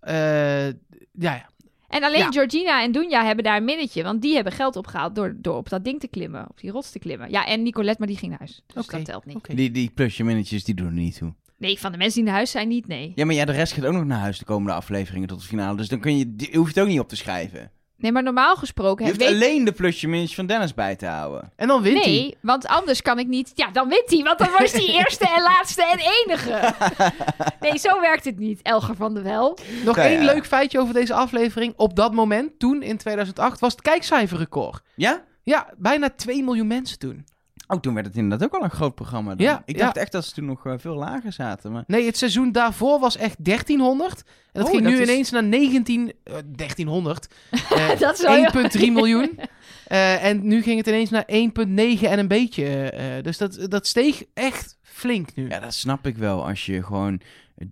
Speaker 5: eh, ja, ja.
Speaker 4: En alleen
Speaker 5: Ja.
Speaker 4: Georgina en Dunja hebben daar een minnetje, want die hebben geld opgehaald door, door op dat ding te klimmen, op die rots te klimmen. Ja, en Nicolette, maar die ging naar huis. Dus
Speaker 5: Oké,
Speaker 4: dat telt niet.
Speaker 5: oké.
Speaker 3: Die, die plusje minnetjes, die doen er niet toe.
Speaker 4: Nee, van de mensen die naar huis zijn niet, nee.
Speaker 3: Ja, maar ja, de rest gaat ook nog naar huis de komende afleveringen tot de finale. Dus dan kun je, die, je hoeft het ook niet op te schrijven.
Speaker 4: Nee, maar normaal gesproken...
Speaker 3: Je hoeft
Speaker 4: weet-
Speaker 3: alleen de plusje minnetjes van Dennis bij te houden.
Speaker 5: En dan wint hij.
Speaker 4: Nee, want anders kan ik niet. Ja, dan wint hij, want dan was hij eerste en laatste en enige. Nee, zo werkt het niet, Elger van der Wel.
Speaker 5: Nog
Speaker 3: Nou
Speaker 5: één
Speaker 3: ja.
Speaker 5: leuk feitje over deze aflevering. Op dat moment, toen in 2008, was het kijkcijferrecord.
Speaker 3: Ja?
Speaker 5: Ja, bijna 2 miljoen mensen toen.
Speaker 3: Oh, toen werd het inderdaad ook al een groot programma. Dan.
Speaker 5: Ja,
Speaker 3: ik
Speaker 5: ja.
Speaker 3: dacht echt dat ze toen nog eh, veel lager zaten. Maar...
Speaker 5: Nee, het seizoen daarvoor was echt 1300. En dat
Speaker 3: Oh,
Speaker 5: ging
Speaker 3: dat
Speaker 5: nu
Speaker 3: is-
Speaker 5: ineens naar 19... eh, 1300. Eh,
Speaker 4: Dat is wel heel-
Speaker 5: 1,3 miljoen. Eh, en nu ging het ineens naar 1,9 en een beetje. eh, dus dat, dat steeg echt flink nu.
Speaker 3: Ja, dat snap ik wel. Als je gewoon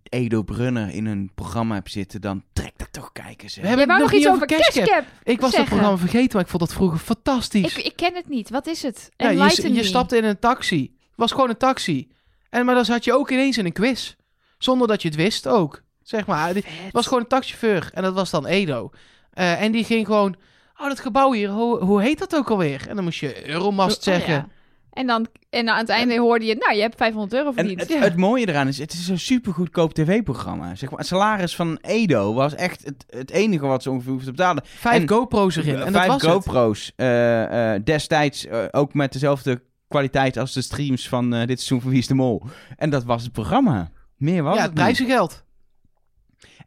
Speaker 3: Edo Brunner in een programma hebt zitten, dan trek dat toch kijken ze.
Speaker 5: We hebben
Speaker 4: nog
Speaker 5: nog
Speaker 4: iets over
Speaker 5: Cashcap. Ik was dat
Speaker 4: zeggen.
Speaker 5: programma vergeten, maar ik vond dat vroeger fantastisch.
Speaker 4: Ik, ik ken het niet. Wat is het?
Speaker 5: Ja, je, je stapte in een taxi. Het was gewoon een taxi. En, maar dan zat je ook ineens in een quiz. Zonder dat je het wist ook. Zeg maar, het was gewoon een taxichauffeur. En dat was dan Edo. Eh, en die ging gewoon... Oh, dat gebouw hier, hoe, hoe heet dat ook alweer? En dan moest je Euromast
Speaker 4: Oh,
Speaker 5: zeggen.
Speaker 4: ja. En dan en aan het einde hoorde je, nou, je hebt 500 euro
Speaker 3: En
Speaker 4: verdiend.
Speaker 3: het,
Speaker 5: Ja.
Speaker 3: het mooie eraan is, het is een super goedkoop tv-programma. Zeg maar, het salaris van Edo was echt het, het enige wat ze ongeveer hoefden te betalen.
Speaker 5: Vijf
Speaker 3: En-
Speaker 5: GoPro's erin. En dat
Speaker 3: Vijf
Speaker 5: was.
Speaker 3: GoPro's. eh, eh, destijds eh, ook met dezelfde kwaliteit als de streams van eh, dit seizoen van Wie is de Mol. En dat was het programma. Meer was
Speaker 5: Ja,
Speaker 3: het
Speaker 5: het
Speaker 3: niet.
Speaker 5: prijzengeld.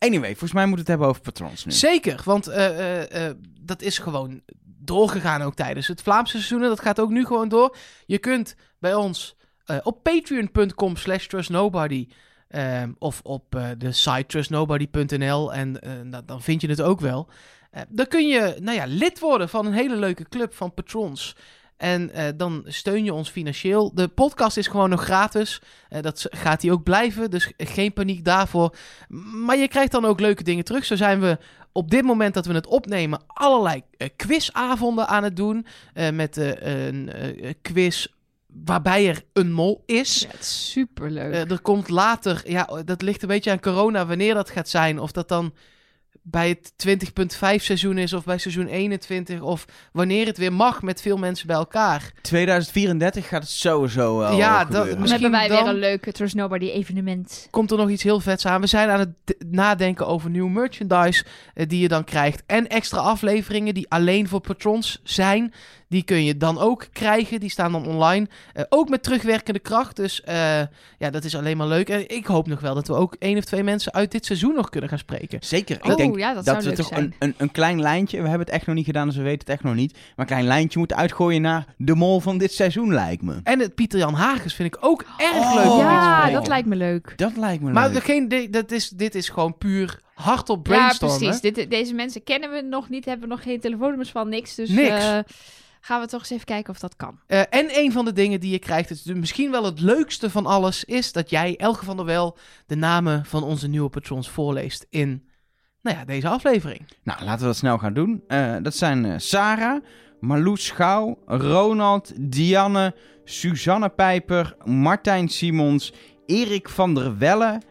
Speaker 3: Anyway, volgens mij moeten we het hebben over patrons nu.
Speaker 5: Zeker, want eh, eh, eh, dat is gewoon doorgegaan ook tijdens het Vlaamse seizoen. en Dat gaat ook nu gewoon door. Je kunt bij ons op patreon.com slash trustnobody... ehm, of op de site trustnobody.nl en nou, dan vind je het ook wel. Eh, dan kun je nou ja, lid worden van een hele leuke club van patrons... En eh, dan steun je ons financieel. De podcast is gewoon nog gratis. Eh, dat gaat die ook blijven. Dus geen paniek daarvoor. Maar je krijgt dan ook leuke dingen terug. Zo zijn we op dit moment dat we het opnemen allerlei eh, quizavonden aan het doen. Met een quiz waarbij er een mol is.
Speaker 4: Ja, het is superleuk.
Speaker 5: Er komt later, ja, dat ligt een beetje aan corona wanneer dat gaat zijn. Of dat dan bij het 20.5 seizoen is of bij seizoen 21. Of wanneer het weer mag met veel mensen bij elkaar.
Speaker 3: 2034 gaat het sowieso wel
Speaker 5: Ja, dat-
Speaker 4: dan
Speaker 5: misschien
Speaker 4: hebben wij
Speaker 5: dan-
Speaker 4: weer een leuke Trust Nobody evenement.
Speaker 5: Komt er nog iets heel vets aan. We zijn aan het nadenken over nieuw merchandise eh, die je dan krijgt. En extra afleveringen die alleen voor patrons zijn. Die kun je dan ook krijgen. Die staan dan online. Eh, ook met terugwerkende kracht. Dus eh, ja, dat is alleen maar leuk. En ik hoop nog wel dat we ook één of twee mensen uit dit seizoen nog kunnen gaan spreken.
Speaker 3: Zeker. Ik
Speaker 4: Oh,
Speaker 3: denk
Speaker 4: ja, dat
Speaker 3: dat,
Speaker 4: zou
Speaker 3: we
Speaker 4: leuk
Speaker 3: toch
Speaker 4: zijn.
Speaker 3: een, een, een klein lijntje, we hebben het echt nog niet gedaan, dus we weten het echt nog niet. Maar een klein lijntje moeten uitgooien naar de mol van dit seizoen, lijkt me.
Speaker 5: En het Pieter Jan Hagens vind ik ook erg
Speaker 3: Oh,
Speaker 5: leuk.
Speaker 4: ja, dat lijkt me leuk.
Speaker 3: Dat lijkt me
Speaker 5: Maar
Speaker 3: leuk.
Speaker 5: degene, die- dat is, dit is gewoon puur hardop
Speaker 4: Ja,
Speaker 5: brainstormen.
Speaker 4: precies. Dit, deze mensen kennen we nog niet, hebben we nog geen telefoonnummers van, niks. Dus
Speaker 5: Niks.
Speaker 4: eh, gaan we toch eens even kijken of dat kan.
Speaker 5: Eh, en een van de dingen die je krijgt, is de- misschien wel het leukste van alles, is dat jij, Elke van der Wel, de namen van onze nieuwe patrons voorleest in nou ja, deze aflevering.
Speaker 3: Nou, laten we dat snel gaan doen. Eh, dat zijn eh, Sarah, Marloes Schouw, Ronald, Dianne, Suzanne Pijper, Martijn Simons, Erik van der Welle,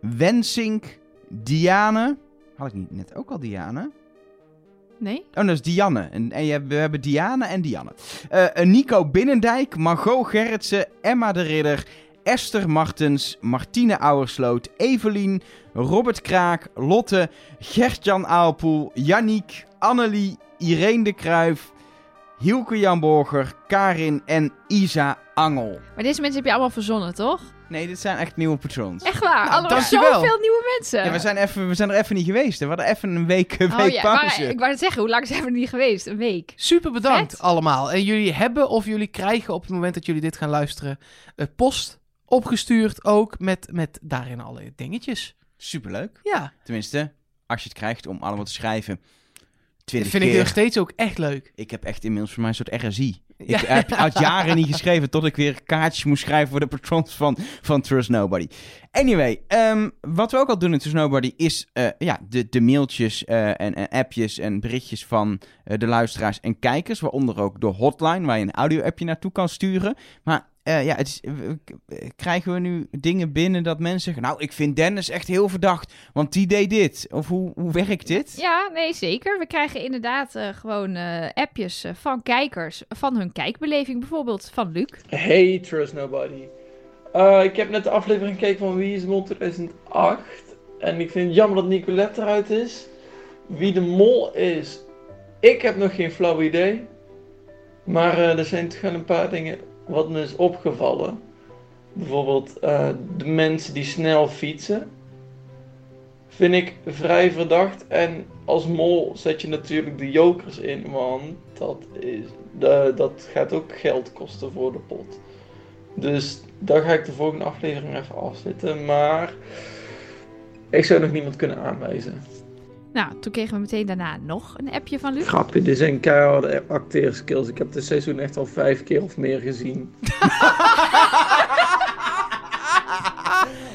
Speaker 3: Wensink, Diane. Had ik niet net ook al Diane?
Speaker 4: Nee?
Speaker 3: Oh, dat is Dianne. En, en je we hebben Diane en Dianne. Eh, Nico Binnendijk, Margot Gerritsen, Emma de Ridder, Esther Martens, Martine Ouwersloot, Evelien, Robert Kraak, Lotte, Gertjan Aalpoel, Yannick, Annelie, Irene de Kruijf, Hielke Jan Borger, Karin en Isa Angel.
Speaker 4: Maar deze mensen heb je allemaal verzonnen, toch?
Speaker 3: Nee, dit zijn echt nieuwe patrons.
Speaker 4: Echt waar.
Speaker 5: Nou,
Speaker 4: allemaal zoveel nieuwe mensen.
Speaker 3: Ja, we zijn, even, we zijn er even niet geweest. hè. We hadden even een week, een
Speaker 4: Oh
Speaker 3: week
Speaker 4: ja,
Speaker 3: pauze.
Speaker 4: maar ik wou net zeggen, hoe lang zijn we er niet geweest? Een week.
Speaker 5: Super bedankt
Speaker 4: Vet.
Speaker 5: allemaal. En jullie hebben of jullie krijgen op het moment dat jullie dit gaan luisteren... eh, post opgestuurd ook met, met daarin alle dingetjes.
Speaker 3: Superleuk.
Speaker 5: Ja,
Speaker 3: Tenminste, als je het krijgt om allemaal te schrijven.
Speaker 5: dat vind ik nog steeds ook echt leuk.
Speaker 3: Ik heb echt inmiddels voor mij een soort RSI. Ik heb al jaren niet geschreven tot ik weer kaartjes moest schrijven voor de patrons van, van Trust Nobody. Anyway, ehm, wat we ook al doen in Trust Nobody is eh, ja, de, de mailtjes eh, en, en appjes en berichtjes van eh, de luisteraars en kijkers. Waaronder ook de hotline waar je een audio-appje naartoe kan sturen. Maar eh, ja, het is, eh, k- krijgen we nu dingen binnen dat mensen zeggen... Nou, ik vind Dennis echt heel verdacht, want die deed dit. Of hoe, hoe werkt dit?
Speaker 4: Ja, nee, zeker. We krijgen inderdaad eh, gewoon eh, appjes eh, van kijkers, van hun kijkbeleving. Bijvoorbeeld van Luc.
Speaker 6: Hey, Trust Nobody. Eh, ik heb net de aflevering gekeken van Wie is de Mol 2008. En ik vind het jammer dat Nicolette eruit is. Wie de Mol is, ik heb nog geen flauw idee. Maar eh, er zijn toch wel een paar dingen wat me is opgevallen. Bijvoorbeeld eh, de mensen die snel fietsen. Vind ik vrij verdacht. En als mol zet je natuurlijk de jokers in. Want dat, is, dat gaat ook geld kosten voor de pot. Dus daar ga ik de volgende aflevering even afzitten. Maar ik zou nog niemand kunnen aanwijzen.
Speaker 4: Nou, toen kregen we meteen daarna nog een appje van Luc.
Speaker 6: Grapje, dit zijn keiharde acteerskills. Ik heb dit seizoen echt al vijf keer of meer gezien.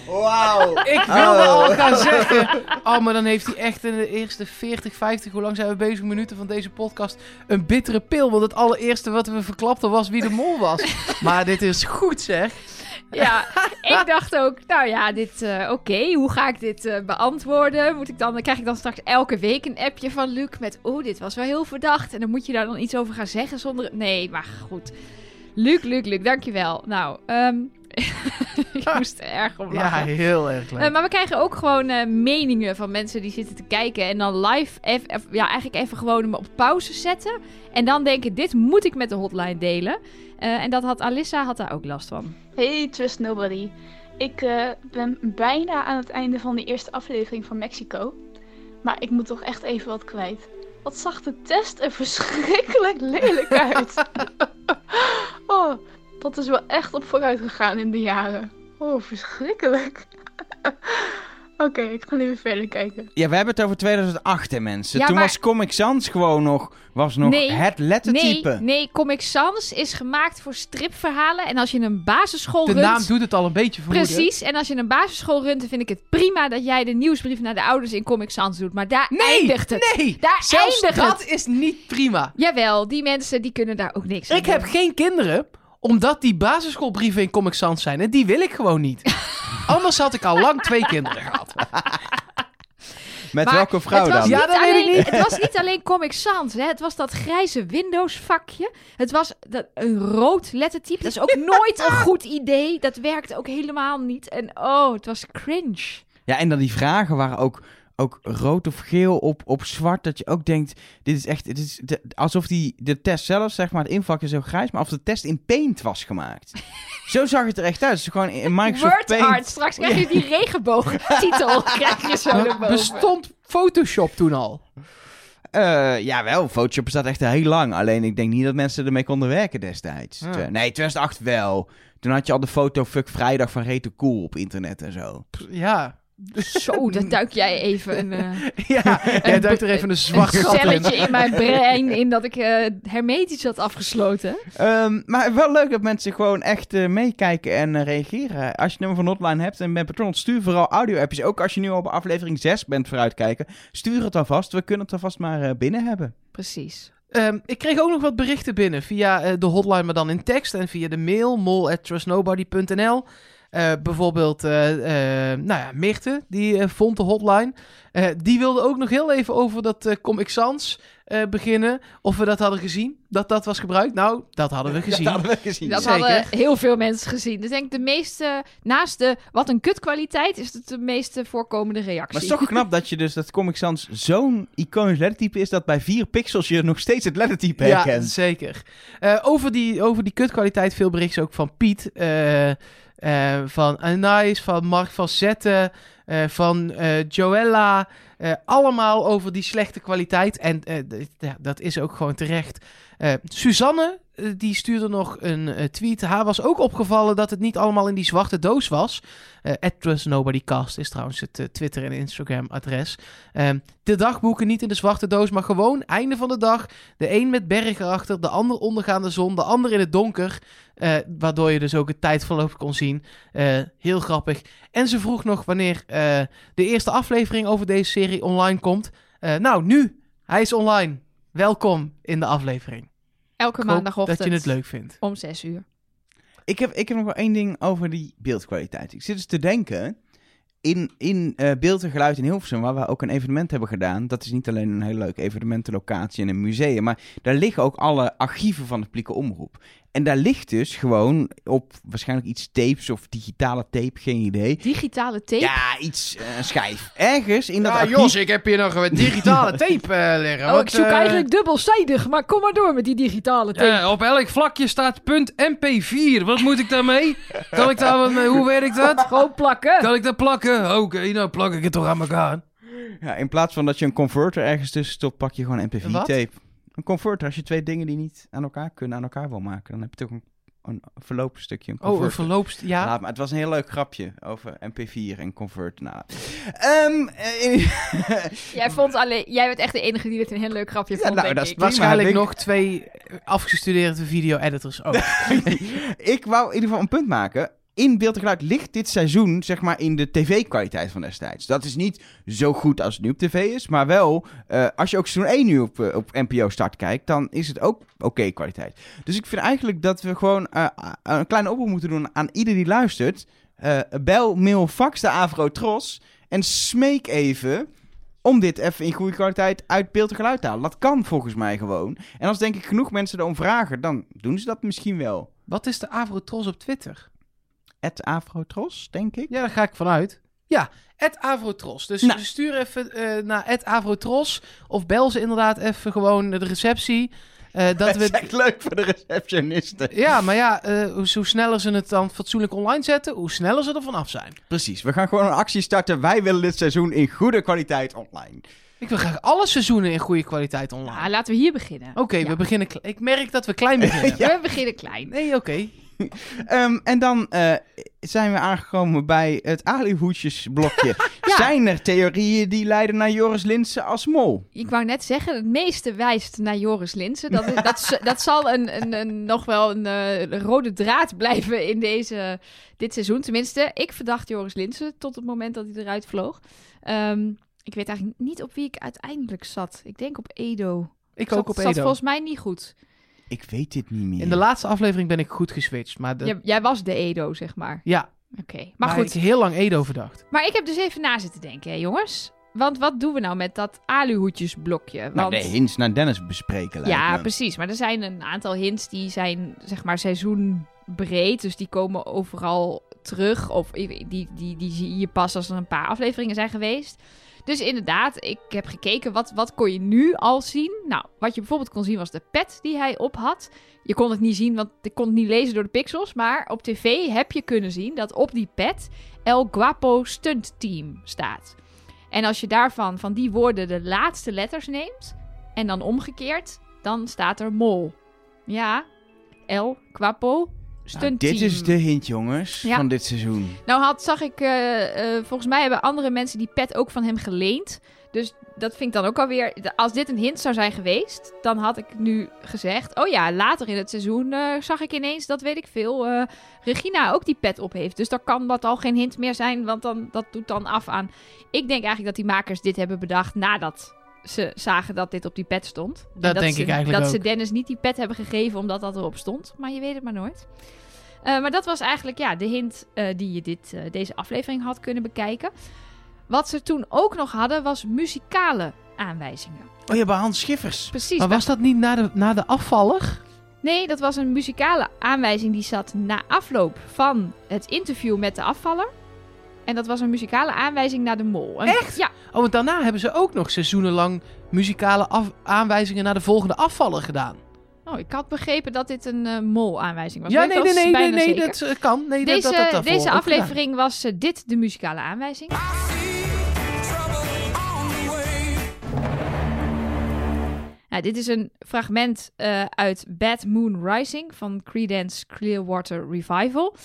Speaker 3: Wauw.
Speaker 5: Ik wilde al gaan zeggen. Oh, maar dan heeft hij echt in de eerste 40, 50, hoe lang zijn we bezig, minuten van deze podcast, een bittere pil. Want het allereerste wat we verklapten was wie de mol was. Maar dit is goed zeg.
Speaker 4: Ja, ik dacht ook, nou ja, dit, eh, oké, hoe ga ik dit eh, beantwoorden? Moet ik dan, krijg ik dan straks elke week een appje van Luc met, oh, dit was wel heel verdacht. En dan moet je daar dan iets over gaan zeggen zonder, nee, maar goed. Luc, Luc, Luc, dankjewel. Nou, ehm ik moest er erg om
Speaker 5: Ja,
Speaker 4: lachen.
Speaker 5: heel erg leuk.
Speaker 4: Eh, maar we krijgen ook gewoon eh, meningen van mensen die zitten te kijken. En dan live, eff- ja, eigenlijk even gewoon hem op pauze zetten. En dan denken, dit moet ik met de hotline delen. Eh, en dat had Alissa had daar ook last van.
Speaker 7: Hey, Trust Nobody. Ik eh, ben bijna aan het einde van de eerste aflevering van Mexico. Maar ik moet toch echt even wat kwijt. Wat zag de test er verschrikkelijk lelijk uit. oh, dat is wel echt op vooruit gegaan in de jaren. Oh, verschrikkelijk. Oké, ik ga nu weer verder kijken.
Speaker 3: Ja, we hebben het over 2008, hè, mensen.
Speaker 4: Ja,
Speaker 3: Toen
Speaker 4: maar-
Speaker 3: was Comic Sans gewoon nog, was nog
Speaker 4: Nee,
Speaker 3: het lettertype.
Speaker 4: Nee, nee, Comic Sans is gemaakt voor stripverhalen. En als je een basisschool
Speaker 5: De
Speaker 4: runt...
Speaker 5: naam doet het al een beetje vermoeden.
Speaker 4: Precies, en als je een basisschool runt, dan vind ik het prima dat jij de nieuwsbrief naar de ouders in Comic Sans doet. Maar daar
Speaker 5: Nee,
Speaker 4: eindigt het.
Speaker 5: nee.
Speaker 4: Daar
Speaker 5: Zelfs
Speaker 4: eindigt
Speaker 5: dat
Speaker 4: het.
Speaker 5: is niet prima.
Speaker 4: Jawel, die mensen die kunnen daar ook niks aan
Speaker 5: Ik heb geen kinderen, omdat die basisschoolbrieven in Comic Sans zijn. En die wil ik gewoon niet. Anders had ik al lang twee kinderen gehad.
Speaker 3: Met
Speaker 4: Maar
Speaker 3: welke vrouw
Speaker 4: het was
Speaker 3: dan?
Speaker 5: Ja, dat weet ik
Speaker 4: alleen,
Speaker 5: niet.
Speaker 4: Het was niet alleen Comic Sans, hè. het was dat grijze Windows vakje. Het was dat, een rood lettertype. Dat is ook nooit een goed idee. Dat werkte ook helemaal niet. En oh, het was cringe.
Speaker 3: Ja, en dan die vragen waren ook, ook rood of geel op, op zwart. Dat je ook denkt, dit is echt, dit is de- alsof die, de test zelf, zeg maar, het invak is zo grijs. Maar of de test in Paint was gemaakt. zo zag het er echt uit. Is gewoon in Microsoft
Speaker 4: Word
Speaker 3: Paint.
Speaker 4: art. Straks krijg je die regenboogtitel. krijg je zo
Speaker 5: Maar
Speaker 4: erboven.
Speaker 5: bestond Photoshop toen al?
Speaker 3: Eh ja, wel. Photoshop bestaat echt heel lang. Alleen ik denk niet dat mensen ermee konden werken destijds.
Speaker 5: Ja.
Speaker 3: Twe- Nee, 2008 wel. Toen had je al de foto Fuck Vrijdag van Rete Cool op internet en zo.
Speaker 5: Ja.
Speaker 4: Zo, dan duik jij even een, eh,
Speaker 5: Ja, jij duikt er even een zwart
Speaker 4: een
Speaker 5: gat in.
Speaker 4: celletje in mijn brein in dat ik eh, hermetisch had afgesloten.
Speaker 3: Ehm, maar wel leuk dat mensen gewoon echt eh, meekijken en reageren. Als je een nummer van Hotline hebt en bent patron, stuur vooral audio-appjes. Ook als je nu al bij aflevering 6 bent vooruitkijken, stuur het alvast. We kunnen het alvast maar eh, binnen hebben.
Speaker 4: Precies.
Speaker 5: Ehm, ik kreeg ook nog wat berichten binnen via eh, de hotline, maar dan in tekst. En via de mail, mol@trustnobody.nl. Eh, bijvoorbeeld, eh, eh, nou ja, Mirte, die vond de hotline. Eh, die wilde ook nog heel even over dat eh, Comic Sans eh, beginnen. Of we dat hadden gezien, dat dat was gebruikt. Nou, dat hadden we gezien.
Speaker 3: Dat hadden we gezien.
Speaker 4: Dat
Speaker 5: Zeker.
Speaker 4: hadden heel veel mensen gezien. Dus ik denk de meeste, naast de wat een kutkwaliteit, is het de meeste voorkomende reactie.
Speaker 3: Maar het is toch knap dat je dus dat Comic Sans zo'n iconisch lettertype is dat bij 4 pixels je nog steeds het lettertype
Speaker 5: Ja,
Speaker 3: herkent.
Speaker 5: zeker. Eh, over, die, over die kutkwaliteit veel berichten ook van Piet. eh, van Anais, van Mark van Zetten, eh, van eh, Joella. Eh, allemaal over die slechte kwaliteit. En eh, dat is ook gewoon terecht. Eh, Suzanne, die stuurde nog een tweet. Haar was ook opgevallen dat het niet allemaal in die zwarte doos was. Eh @trustnobodycast is trouwens het Twitter en Instagram adres. Ehm, de dagboeken niet in de zwarte doos, maar gewoon einde van de dag. De een met bergen erachter, de ander ondergaande zon, de ander in het donker. waardoor je dus ook het tijdverloop kon zien. Heel grappig. En ze vroeg nog wanneer de eerste aflevering over deze serie online komt. Eh, nou, nu. Hij is online. Welkom in de aflevering.
Speaker 4: Elke maandagochtend
Speaker 5: dat je het leuk vindt.
Speaker 4: om zes uur.
Speaker 3: Ik heb, ik heb nog wel één ding over die beeldkwaliteit. Ik zit dus te denken, in, in eh, beeld en geluid in Hilversum, waar we ook een evenement hebben gedaan. Dat is niet alleen een hele leuke evenementenlocatie en een museum, maar daar liggen ook alle archieven van de publieke omroep. En daar ligt dus gewoon op waarschijnlijk iets tapes of digitale tape, geen idee.
Speaker 4: Digitale tape.
Speaker 3: Ja, iets, eh, een schijf. Ergens in dat
Speaker 5: Ja,
Speaker 3: archief...
Speaker 5: Jos, ik heb hier nog een digitale tape eh, liggen.
Speaker 4: oh,
Speaker 5: Wat,
Speaker 4: ik zoek
Speaker 5: eh,
Speaker 4: eigenlijk dubbelzijdig, maar kom maar door met die digitale tape.
Speaker 8: Ja, op elk vlakje staat .mp4. Wat moet ik daarmee? Kan ik daar wat mee? Hoe werkt dat?
Speaker 4: Gewoon plakken.
Speaker 8: Kan ik dat plakken? Oké, nou plak ik het toch aan elkaar.
Speaker 3: Ja, in plaats van dat je een converter ergens tussen stopt, pak je gewoon een
Speaker 5: Een wat?
Speaker 3: mp4-tape. Een converter, als je twee dingen die niet aan elkaar kunnen, aan elkaar wil maken, dan heb je toch een, een verloopstukje, een
Speaker 5: Oh, een. Ja.
Speaker 3: Laat maar, het was een heel leuk grapje over MP4 en convert. Nou, ehm, eh,
Speaker 4: Jij, vond alleen, jij bent echt de enige die dit een heel leuk grapje
Speaker 3: Ja,
Speaker 4: vond,
Speaker 3: nou,
Speaker 4: denk
Speaker 3: dat is prima.
Speaker 5: Waarschijnlijk
Speaker 3: ik-
Speaker 5: nog twee afgestudeerde video-editors ook.
Speaker 3: ik wou in ieder geval een punt maken. In beeld en geluid ligt dit seizoen, zeg maar, in de tv-kwaliteit van destijds. Dat is niet zo goed als het nu op tv is, maar wel, eh, als je ook seizoen 1 nu op, eh, op NPO Start kijkt, dan is het ook oké kwaliteit. Dus ik vind eigenlijk dat we gewoon eh, een kleine oproep moeten doen aan ieder die luistert. Bel, mail, fax de Avro Tros en smeek even om dit even in goede kwaliteit uit beeld en geluid te halen. Dat kan volgens mij gewoon. En als denk ik genoeg mensen erom vragen, dan doen ze dat misschien wel.
Speaker 5: Wat is de Avrotros op Twitter?
Speaker 3: Het Avrotros, denk ik.
Speaker 5: Ja, daar ga ik vanuit. Ja, het Avrotros. Dus
Speaker 3: Nou.
Speaker 5: stuur even eh, naar het Avrotros. Of bel ze inderdaad even gewoon de receptie. Eh, dat
Speaker 3: Dat is
Speaker 5: we...
Speaker 3: echt leuk voor de receptionisten.
Speaker 5: Ja, maar ja, eh, hoe, hoe sneller ze het dan fatsoenlijk online zetten, hoe sneller ze er vanaf zijn.
Speaker 3: Precies, we gaan gewoon een actie starten. Wij willen dit seizoen in goede kwaliteit online.
Speaker 5: Ik wil graag alle seizoenen in goede kwaliteit online.
Speaker 4: Nou, laten we hier beginnen.
Speaker 5: Oké,
Speaker 4: Ja.
Speaker 5: we beginnen... Ik merk dat we klein beginnen.
Speaker 4: We beginnen klein.
Speaker 5: Nee, oké.
Speaker 3: Ehm, en dan eh, zijn we aangekomen bij het alihoedjesblokje.
Speaker 4: Ja.
Speaker 3: Zijn er theorieën die leiden naar Joris Linsen als mol?
Speaker 4: Ik wou net zeggen, het meeste wijst naar Joris Linsen. Dat, is- dat, zal een, een, een, nog wel een eh, rode draad blijven in deze, dit seizoen. Tenminste, ik verdacht Joris Linsen tot het moment dat hij eruit vloog. Ehm, ik weet eigenlijk niet op wie ik uiteindelijk zat. Ik denk op Edo.
Speaker 5: Ik
Speaker 4: zat,
Speaker 5: ook op
Speaker 4: zat
Speaker 5: Edo.
Speaker 4: volgens mij niet goed.
Speaker 3: Ik weet dit niet meer.
Speaker 5: In de laatste aflevering ben ik goed geswitcht. Maar, de...
Speaker 4: Jij, jij was de Edo, zeg maar.
Speaker 5: ja,
Speaker 4: Oké, maar,
Speaker 5: maar
Speaker 4: goed.
Speaker 5: ik heb heel lang Edo verdacht.
Speaker 4: Maar ik heb dus even na zitten denken, hè, jongens. Want wat doen we nou met dat aluhoedjesblokje?
Speaker 3: Nou,
Speaker 4: Want...
Speaker 3: de hints naar Dennis bespreken lijkt
Speaker 4: Ja,
Speaker 3: me.
Speaker 4: precies. Maar er zijn een aantal hints die zijn, zeg maar, seizoenbreed. Dus die komen overal terug. Of die, die, die, die zie je pas als er een paar afleveringen zijn geweest. Dus inderdaad, ik heb gekeken, wat, wat kon je nu al zien? Nou, wat je bijvoorbeeld kon zien was de pet die hij op had. Je kon het niet zien, want ik kon het niet lezen door de pixels. Maar op tv heb je kunnen zien dat op die pet El Guapo Stunt Team staat. En als je daarvan, van die woorden, de laatste letters neemt... en dan omgekeerd, dan staat er mol. Ja, El Guapo
Speaker 3: Nou, dit is de hint, jongens,
Speaker 4: Ja.
Speaker 3: van dit seizoen.
Speaker 4: Nou had, zag ik, eh, eh, volgens mij hebben andere mensen die pet ook van hem geleend. Dus dat vind ik dan ook alweer... Als dit een hint zou zijn geweest, dan had ik nu gezegd... Oh ja, later in het seizoen eh, zag ik ineens, dat weet ik veel... Regina ook die pet op heeft. Dus dan kan dat al geen hint meer zijn, want dan, dat doet dan af aan... Ik denk eigenlijk dat die makers dit hebben bedacht nadat ze zagen dat dit op die pet stond. En
Speaker 5: Dat denk
Speaker 4: ze,
Speaker 5: ik eigenlijk
Speaker 4: Dat ze. Dennis niet die pet hebben gegeven omdat dat erop stond. Maar je weet het maar nooit. Eh, maar dat was eigenlijk ja, de hint eh, die je dit, eh, deze aflevering had kunnen bekijken. Wat ze toen ook nog hadden, was muzikale aanwijzingen.
Speaker 3: Oh, je hebt Hans Schiffers.
Speaker 4: Precies.
Speaker 5: Maar was dat niet na de, na de afvaller?
Speaker 4: Nee, dat was een muzikale aanwijzing die zat na afloop van het interview met de afvaller. En dat was een muzikale aanwijzing naar de mol. Een-
Speaker 5: Echt?
Speaker 4: Ja,
Speaker 5: Oh, want daarna hebben ze ook nog seizoenenlang muzikale af- aanwijzingen naar de volgende afvaller gedaan.
Speaker 4: oh, ik had begrepen dat dit een eh, mol-aanwijzing was.
Speaker 5: ja, nee, nee, nee, nee, dat eh, kan. Nee, dat-
Speaker 4: Deze,
Speaker 5: dat, dat, daarvoor
Speaker 4: deze aflevering was eh, dit de muzikale aanwijzing. Nou, dit is een fragment eh, uit Bad Moon Rising van Creedence Clearwater Revival.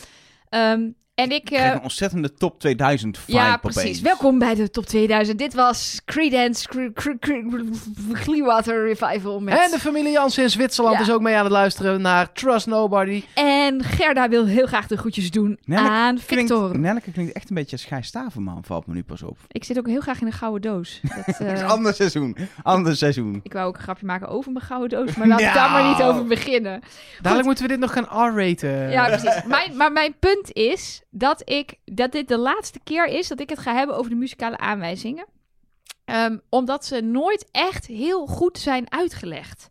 Speaker 4: Ehm, en ik...
Speaker 3: Krijg
Speaker 4: eh,
Speaker 3: een ontzettende top 2000 vibe
Speaker 4: ja, precies.
Speaker 3: opeens.
Speaker 4: Welkom bij de top 2000. Dit was Creedence Cre- Cre- Cre- Clearwater Revival met...
Speaker 5: En de familie Jansen in Zwitserland
Speaker 4: Ja.
Speaker 5: is ook mee aan het luisteren naar Trust Nobody.
Speaker 4: En Gerda wil heel graag de groetjes doen aan
Speaker 3: Klinkt,
Speaker 4: Victor.
Speaker 3: Nelleke klinkt echt een beetje als Gijs Staverman, valt me nu pas op.
Speaker 4: Ik zit ook heel graag in een gouden doos. Dat, eh,
Speaker 3: ander seizoen. Ander seizoen.
Speaker 4: ik wou ook een grapje maken over mijn gouden doos, maar laten we
Speaker 3: Nou.
Speaker 4: daar maar niet over beginnen.
Speaker 5: Dadelijk moeten we dit nog gaan R-raten.
Speaker 4: Ja, precies. Mijn, maar mijn punt is dat, ik, dat dit de laatste keer is dat ik het ga hebben over de muzikale aanwijzingen. Ehm, omdat ze nooit echt heel goed zijn uitgelegd.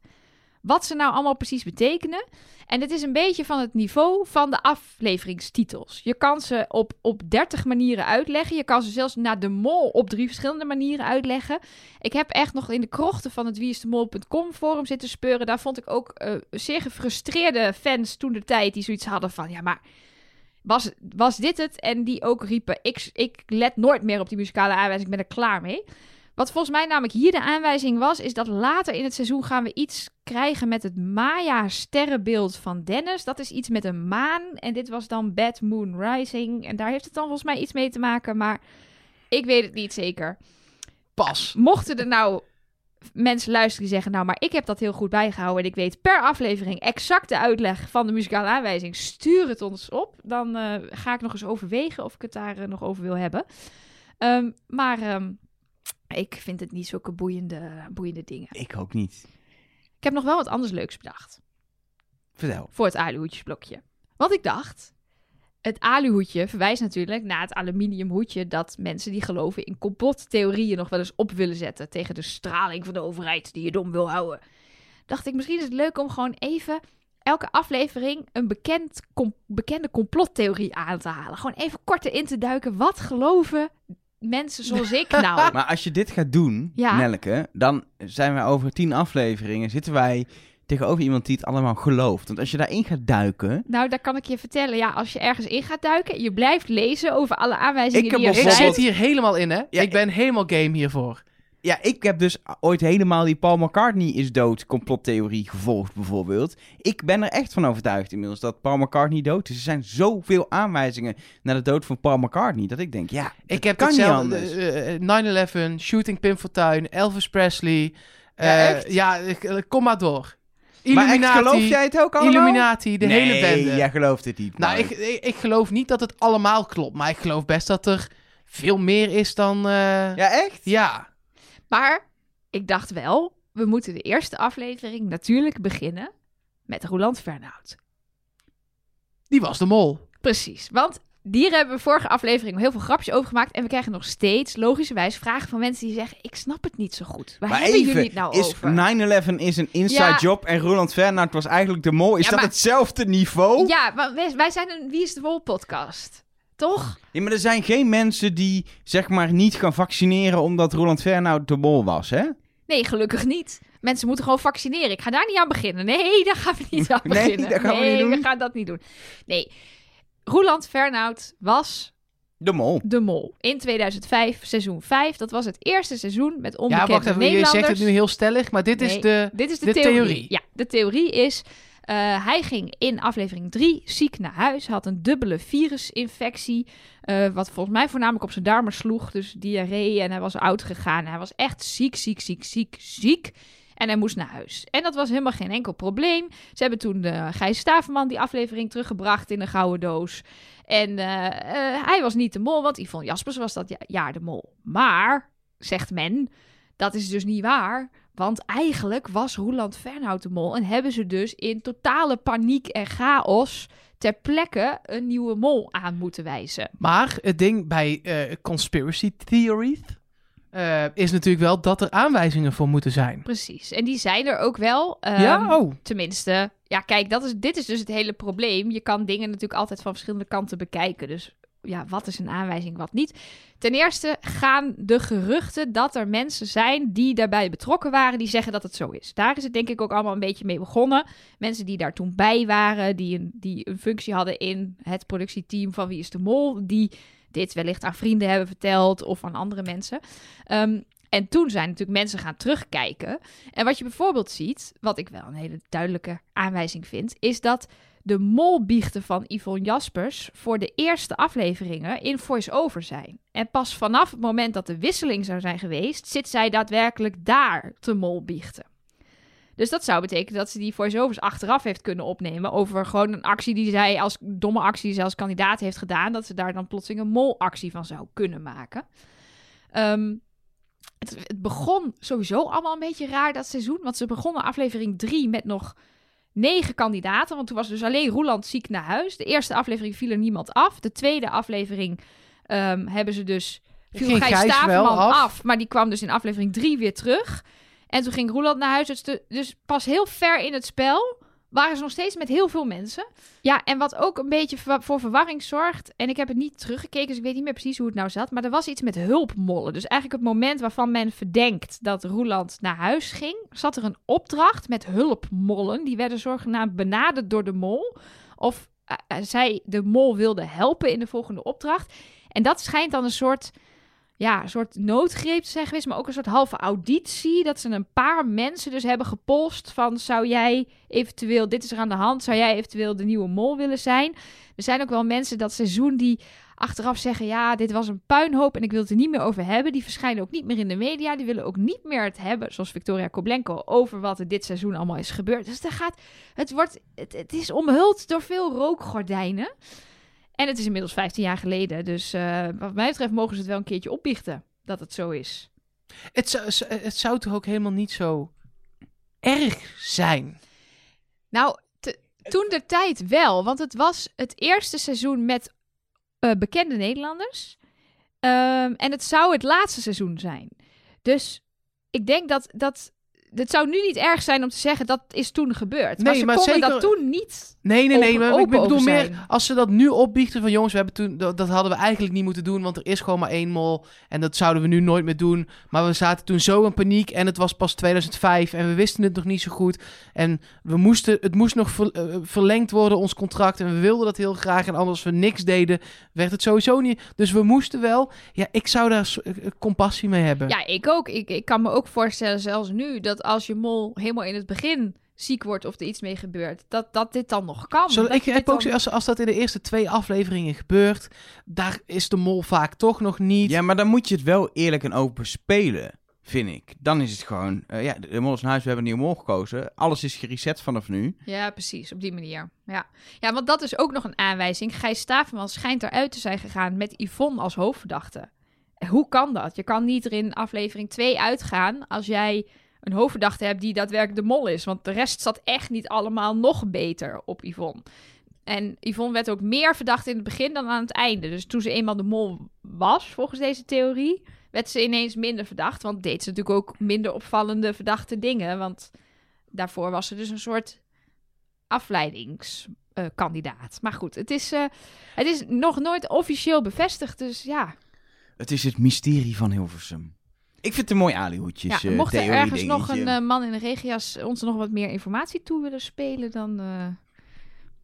Speaker 4: Wat ze nou allemaal precies betekenen. En dit is een beetje van het niveau van de afleveringstitels. Je kan ze op, op 30 manieren uitleggen. Je kan ze zelfs naar de mol op drie verschillende manieren uitleggen. Ik heb echt nog in de krochten van het wieisdemol.com forum zitten speuren. Daar vond ik ook eh, zeer gefrustreerde fans toen de tijd die zoiets hadden van... Ja, maar was, was dit het? En die ook riepen, ik, ik let nooit meer op die muzikale aanwijzing, ik ben er klaar mee. Wat volgens mij namelijk hier de aanwijzing was, is dat later in het seizoen gaan we iets krijgen met het Maya-sterrenbeeld van Dennis. Dat is iets met een maan. En dit was dan Bad Moon Rising. En daar heeft het dan volgens mij iets mee te maken, maar ik weet het niet zeker.
Speaker 5: Pas.
Speaker 4: Mochten er nou mensen luisteren die zeggen, nou, maar ik heb dat heel goed bijgehouden en ik weet per aflevering exact de uitleg van de muzikale aanwijzing, stuur het ons op. Dan eh, ga ik nog eens overwegen of ik het daar eh, nog over wil hebben. Ehm, maar ehm, ik vind het niet zulke boeiende, boeiende dingen.
Speaker 3: Ik ook niet.
Speaker 4: Ik heb nog wel wat anders leuks bedacht
Speaker 3: Vertel.
Speaker 4: voor het aluhoedjesblokje. Want ik dacht, het aluhoedje verwijst natuurlijk naar het aluminiumhoedje dat mensen die geloven in complottheorieën nog wel eens op willen zetten tegen de straling van de overheid die je dom wil houden. Dacht ik, misschien is het leuk om gewoon even elke aflevering een bekend, com- bekende complottheorie aan te halen. Gewoon even kort erin te duiken. Wat geloven mensen zoals ik nou?
Speaker 3: Maar als je dit gaat doen,
Speaker 4: Ja.
Speaker 3: Nelleke, dan zijn wij over tien afleveringen, zitten wij tegenover iemand die het allemaal gelooft. Want als je daarin gaat duiken...
Speaker 4: Nou, daar kan ik je vertellen. Ja, als je ergens in gaat duiken, je blijft lezen over alle aanwijzingen
Speaker 3: Ik heb
Speaker 4: die er
Speaker 5: Ik
Speaker 3: bijvoorbeeld-
Speaker 4: zijn.
Speaker 5: zit hier helemaal in, hè?
Speaker 3: Ja,
Speaker 5: ik ben helemaal game hiervoor.
Speaker 3: Ja, ik heb dus ooit helemaal die Paul McCartney is dood complottheorie gevolgd, bijvoorbeeld. Ik ben er echt van overtuigd inmiddels dat Paul McCartney dood is. Er zijn zoveel aanwijzingen naar de dood van Paul McCartney dat ik denk, ja,
Speaker 5: Ik
Speaker 3: dat
Speaker 5: heb
Speaker 3: kan niet anders.
Speaker 5: eh, eh, 9-11, Shooting Pim Fortuyn, Elvis Presley.
Speaker 3: Ja,
Speaker 5: eh,
Speaker 3: echt?
Speaker 5: ja, ik- eh, kom maar door.
Speaker 3: Maar
Speaker 5: Illuminati.
Speaker 3: echt, geloof jij het ook allemaal?
Speaker 5: Illuminati, de
Speaker 3: nee,
Speaker 5: hele bende.
Speaker 3: jij gelooft het niet.
Speaker 5: Nou, ik, ik geloof niet dat het allemaal klopt, maar ik geloof best dat er veel meer is dan. eh,
Speaker 3: Ja, echt?
Speaker 5: ja.
Speaker 4: Maar ik dacht wel, we moeten de eerste aflevering natuurlijk beginnen met Roland Fernhout.
Speaker 5: die was de mol.
Speaker 4: Precies, want hier hebben we vorige aflevering heel veel grapjes over gemaakt. En we krijgen nog steeds, logischerwijs, vragen van mensen die zeggen... Ik snap het niet zo goed. Waar
Speaker 3: Maar
Speaker 4: hebben
Speaker 3: even,
Speaker 4: jullie het nou
Speaker 3: is
Speaker 4: over?
Speaker 3: 9-11 is een inside
Speaker 4: Ja.
Speaker 3: job en Roland Fernand was eigenlijk de mol. Is
Speaker 4: Ja,
Speaker 3: dat
Speaker 4: maar-
Speaker 3: hetzelfde niveau?
Speaker 4: Ja, maar wij, wij zijn een Wie is de Wol podcast. Toch?
Speaker 3: Ja, maar er zijn geen mensen die zeg maar niet gaan vaccineren omdat Roland Fernand de mol was, hè?
Speaker 4: Nee, gelukkig niet. Mensen moeten gewoon vaccineren. Ik ga daar niet aan beginnen. Nee, daar gaan we niet aan
Speaker 3: Nee,
Speaker 4: beginnen.
Speaker 3: dat gaan we
Speaker 4: nee,
Speaker 3: niet doen.
Speaker 4: we gaan dat niet doen. Nee, Roland Fernhout was
Speaker 3: De mol.
Speaker 4: de mol in 2005, seizoen 5. Dat was het eerste seizoen met
Speaker 5: Ja,
Speaker 4: onbekende
Speaker 5: wacht even. Je
Speaker 4: Nederlanders.
Speaker 5: zegt het nu heel stellig, maar dit
Speaker 4: Nee,
Speaker 5: is de.
Speaker 4: Dit is de,
Speaker 5: de
Speaker 4: theorie.
Speaker 5: theorie.
Speaker 4: Ja, de theorie is... eh, hij ging in aflevering 3 ziek naar huis. Had een dubbele virusinfectie. eh, wat volgens mij voornamelijk op zijn darmen sloeg. Dus diarree. En hij was oud gegaan. Hij was echt ziek, ziek, ziek, ziek, ziek. En hij moest naar huis. En dat was helemaal geen enkel probleem. Ze hebben toen de Gijs Staverman die aflevering teruggebracht in een gouden doos. En eh, eh, hij was niet de mol, want Yvonne Jaspers was dat ja- jaar de mol. Maar, zegt men, dat is dus niet waar. Want eigenlijk was Roland Fernhout de mol. En hebben ze dus in totale paniek en chaos ter plekke een nieuwe mol aan moeten wijzen.
Speaker 5: Maar het ding bij eh, conspiracy theories eh, is natuurlijk wel dat er aanwijzingen voor moeten zijn.
Speaker 4: Precies. En die zijn er ook wel. ehm,
Speaker 5: ja, oh.
Speaker 4: Tenminste, ja, kijk, dat is, dit is dus het hele probleem. Je kan dingen natuurlijk altijd van verschillende kanten bekijken. Dus ja, wat is een aanwijzing, wat niet? Ten eerste gaan de geruchten dat er mensen zijn die daarbij betrokken waren, die zeggen dat het zo is. Daar is het denk ik ook allemaal een beetje mee begonnen. Mensen die daar toen bij waren, die een, die een functie hadden in het productieteam van Wie is de Mol, die dit wellicht aan vrienden hebben verteld of aan andere mensen. Ehm, en toen zijn natuurlijk mensen gaan terugkijken. En wat je bijvoorbeeld ziet, wat ik wel een hele duidelijke aanwijzing vind, is dat de molbiechten van Yvonne Jaspers voor de eerste afleveringen in voice-over zijn. En pas vanaf het moment dat de wisseling zou zijn geweest, zit zij daadwerkelijk daar te molbiechten. Dus dat zou betekenen dat ze die voice-overs achteraf heeft kunnen opnemen over gewoon een actie die zij als domme actie die zij als kandidaat heeft gedaan, dat ze daar dan plotseling een molactie van zou kunnen maken. Ehm, het, het begon sowieso allemaal een beetje raar dat seizoen, want ze begonnen aflevering 3 met nog negen kandidaten. Want toen was dus alleen Roeland ziek naar huis. De eerste aflevering viel er niemand af. De tweede aflevering ehm, hebben ze dus... Viel Gijs
Speaker 5: Gijs
Speaker 4: Staverman
Speaker 5: af?
Speaker 4: af. Maar die kwam dus in aflevering drie weer terug. En toen ging Roeland naar huis. Dus, dus pas heel ver in het spel waren ze nog steeds met heel veel mensen. Ja, en wat ook een beetje voor verwarring zorgt... en ik heb het niet teruggekeken, dus ik weet niet meer precies hoe het nou zat... maar er was iets met hulpmollen. Dus eigenlijk het moment waarvan men verdenkt dat Roeland naar huis ging... zat er een opdracht met hulpmollen. Die werden zogenaamd benaderd door de mol. Of eh, eh, zij de mol wilde helpen in de volgende opdracht. En dat schijnt dan een soort... Ja, een soort noodgreep te zijn geweest, maar ook een soort halve auditie. Dat ze een paar mensen dus hebben gepolst van... zou jij eventueel, dit is er aan de hand... zou jij eventueel de nieuwe mol willen zijn? Er zijn ook wel mensen dat seizoen die achteraf zeggen... ja, dit was een puinhoop en ik wil het er niet meer over hebben. Die verschijnen ook niet meer in de media. Die willen ook niet meer het hebben, zoals Victoria Koblenko... over wat er dit seizoen allemaal is gebeurd. Dus er gaat, het, wordt, het, het is omhuld door veel rookgordijnen. En het is inmiddels 15 jaar geleden. Dus eh, wat mij betreft mogen ze het wel een keertje opbiechten dat het zo is.
Speaker 5: Het, zou, het zou toch ook helemaal niet zo erg zijn?
Speaker 4: Nou, toen de tijd wel, want het was het eerste seizoen met eh, bekende Nederlanders. Ehm, en het zou het laatste seizoen zijn. Dus ik denk dat dat. Het zou nu niet erg zijn om te zeggen dat is toen gebeurd. maar ze
Speaker 5: maar
Speaker 4: konden
Speaker 5: zeker-
Speaker 4: dat toen niet.
Speaker 5: Nee, nee, nee.
Speaker 4: Open-
Speaker 5: maar ik bedoel meer als ze dat nu opbiechten van jongens, we hebben toen, dat, dat hadden we eigenlijk niet moeten doen, want er is gewoon maar één mol en dat zouden we nu nooit meer doen. Maar we zaten toen zo in paniek en het was pas 2005 en we wisten het nog niet zo goed. En we moesten, het moest nog ver- eh, verlengd worden, ons contract. En we wilden dat heel graag en anders we niks deden, werd het sowieso niet. Dus we moesten wel. Ja, ik zou daar s- eh, compassie mee hebben.
Speaker 4: Ja, ik ook. Ik, ik kan me ook voorstellen, zelfs nu, dat als je mol helemaal in het begin ziek wordt of er iets mee gebeurt, dat, dat dit dan nog kan.
Speaker 5: Zo, ik heb ook,
Speaker 4: dan-
Speaker 5: als, als dat in de eerste twee afleveringen gebeurt, daar is de mol vaak toch nog niet.
Speaker 3: Ja, maar dan moet je het wel eerlijk en open spelen, vind ik. Dan is het gewoon, eh, ja, de mol is naar huis, we hebben een nieuwe mol gekozen. Alles is gereset vanaf nu.
Speaker 4: Ja, precies, op die manier. Ja. ja, want dat is ook nog een aanwijzing. Gijs Staverman schijnt eruit te zijn gegaan met Yvonne als hoofdverdachte. Hoe kan dat? Je kan niet er in aflevering 2 uitgaan als jij een hoofdverdachte hebt die daadwerkelijk de mol is. Want de rest zat echt niet allemaal nog beter op Yvonne. En Yvonne werd ook meer verdacht in het begin dan aan het einde. Dus toen ze eenmaal de mol was, volgens deze theorie, werd ze ineens minder verdacht. Want deed ze natuurlijk ook minder opvallende verdachte dingen. Want daarvoor was ze dus een soort afleidingskandidaat. maar goed, het is, eh, het is nog nooit officieel bevestigd. Dus ja,
Speaker 3: Het is het mysterie van Hilversum. Ik vind het een mooi alihoedjes
Speaker 4: ja
Speaker 3: eh,
Speaker 4: mocht er ergens nog een eh, man in de regia's ons nog wat meer informatie toe willen spelen, dan...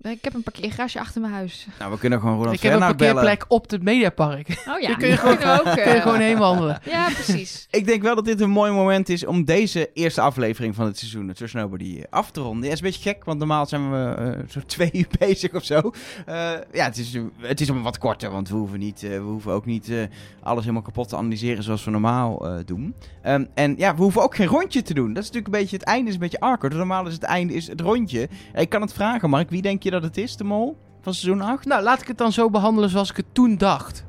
Speaker 4: ik heb een parkeergarage achter mijn huis.
Speaker 3: Nou, we kunnen gewoon Roland
Speaker 5: ik heb een
Speaker 3: bellen.
Speaker 5: parkeerplek op het Mediapark.
Speaker 4: Oh ja,
Speaker 5: Daar kun je gewoon-
Speaker 4: ook,
Speaker 5: Kun je gewoon heen wandelen.
Speaker 4: Ja, precies.
Speaker 3: Ik denk wel dat dit een mooi moment is om deze eerste aflevering van het seizoen, het Nobody, eh, af te ronden. Ja, is een beetje gek, want normaal zijn we eh, zo twee uur bezig of zo. Eh, ja, het is, het is een wat korter, want we hoeven, niet, we hoeven ook niet eh, alles helemaal kapot te analyseren zoals we normaal eh, doen. Ehm, en ja, we hoeven ook geen rondje te doen. Dat is natuurlijk een beetje, het einde is een beetje awkward. Normaal is het einde is het rondje. Ik kan het vragen, Mark. Wie denk je dat het is, de mol van seizoen 8?
Speaker 5: Nou, laat ik het dan zo behandelen zoals ik het toen dacht.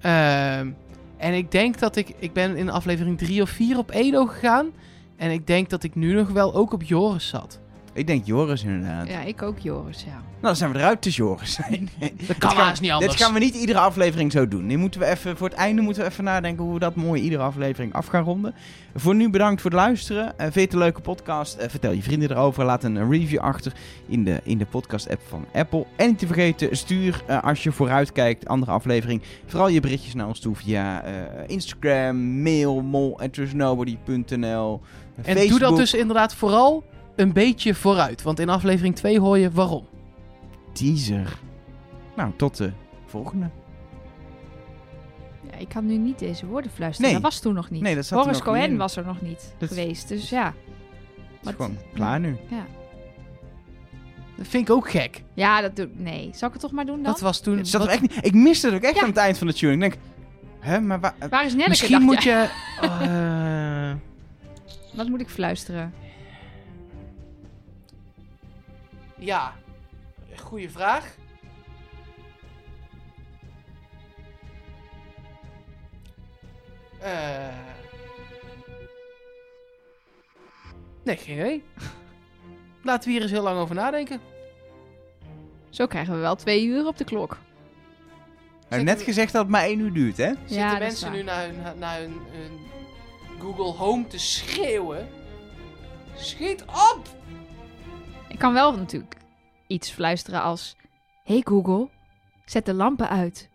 Speaker 5: Ehm, en ik denk dat ik... Ik ben in aflevering 3 of 4 op Edo gegaan. En ik denk dat ik nu nog wel ook op Joris zat.
Speaker 3: Ik denk Joris inderdaad.
Speaker 4: Ja, ik ook Joris, ja.
Speaker 3: Nou, dan zijn we eruit, dus Joris.
Speaker 5: Dat kan
Speaker 3: Dit gaan-
Speaker 5: haast niet anders.
Speaker 3: Dit gaan we niet iedere aflevering zo doen. Nu moeten we even, voor het einde moeten we even nadenken hoe we dat mooi iedere aflevering af gaan ronden. Voor nu bedankt voor het luisteren. Eh, vind je het een leuke podcast? Eh, vertel je vrienden erover. Laat een review achter in de, in de podcast app van Apple. En niet te vergeten, stuur eh, als je vooruit kijkt, andere aflevering, vooral je berichtjes naar ons toe via Instagram, mail, mol.nobody.nl,
Speaker 5: En doe dat dus inderdaad vooral een beetje vooruit. Want in aflevering 2 hoor je waarom.
Speaker 3: Teaser. Nou, tot de volgende.
Speaker 4: ja. Ik kan nu niet deze woorden fluisteren.
Speaker 3: Nee.
Speaker 4: Dat was toen nog niet.
Speaker 3: Nee, dat zat
Speaker 4: Boris
Speaker 3: nog niet
Speaker 4: Cohen
Speaker 3: in.
Speaker 4: was er nog niet
Speaker 3: Dat-
Speaker 4: geweest. Dus ja.
Speaker 3: Het is gewoon klaar nu.
Speaker 5: Dat vind ik ook gek.
Speaker 4: Ja, dat doe Nee. Zal ik het toch maar doen dan?
Speaker 5: Dat was toen...
Speaker 3: Het zat er echt niet, ik miste het ook echt
Speaker 4: Ja.
Speaker 3: aan het eind van de tune. Ik denk, hè, maar waar...
Speaker 4: Waar is Nelleke?
Speaker 5: Misschien moet
Speaker 4: jij?
Speaker 5: je... eh,
Speaker 4: Wat moet ik fluisteren?
Speaker 5: ja, goede vraag. Eh. Nee, geen idee. Laten we hier eens heel lang over nadenken.
Speaker 4: Zo krijgen we wel twee uur op de klok.
Speaker 3: We hebben net gezegd dat het maar één uur duurt, hè?
Speaker 5: Zitten mensen nu naar hun, naar hun, hun Google Home te schreeuwen? Schiet op!
Speaker 4: Ik kan wel natuurlijk iets fluisteren als... Hey Google, zet de lampen uit.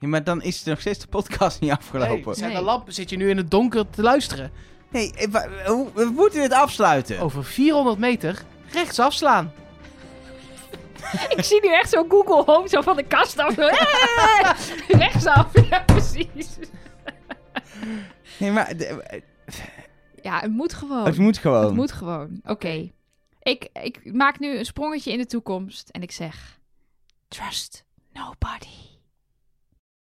Speaker 3: Ja, maar dan is nog steeds de podcast niet
Speaker 5: Nee,
Speaker 3: afgelopen.
Speaker 5: zijn
Speaker 4: Nee.
Speaker 5: de lampen zit je nu in het donker te luisteren.
Speaker 3: Nee, eh, wa- hoe- we moeten dit afsluiten.
Speaker 5: Over 400 meter rechts afslaan.
Speaker 4: ik zie nu echt zo Google Home zo van de kast af. Zo, eh, Rechtsaf, ja precies.
Speaker 3: Nee, maar eh,
Speaker 4: Ja, het moet gewoon.
Speaker 3: het moet gewoon.
Speaker 4: Het moet gewoon. Oké. Ik, ik maak nu een sprongetje in de toekomst en ik zeg... Trust nobody.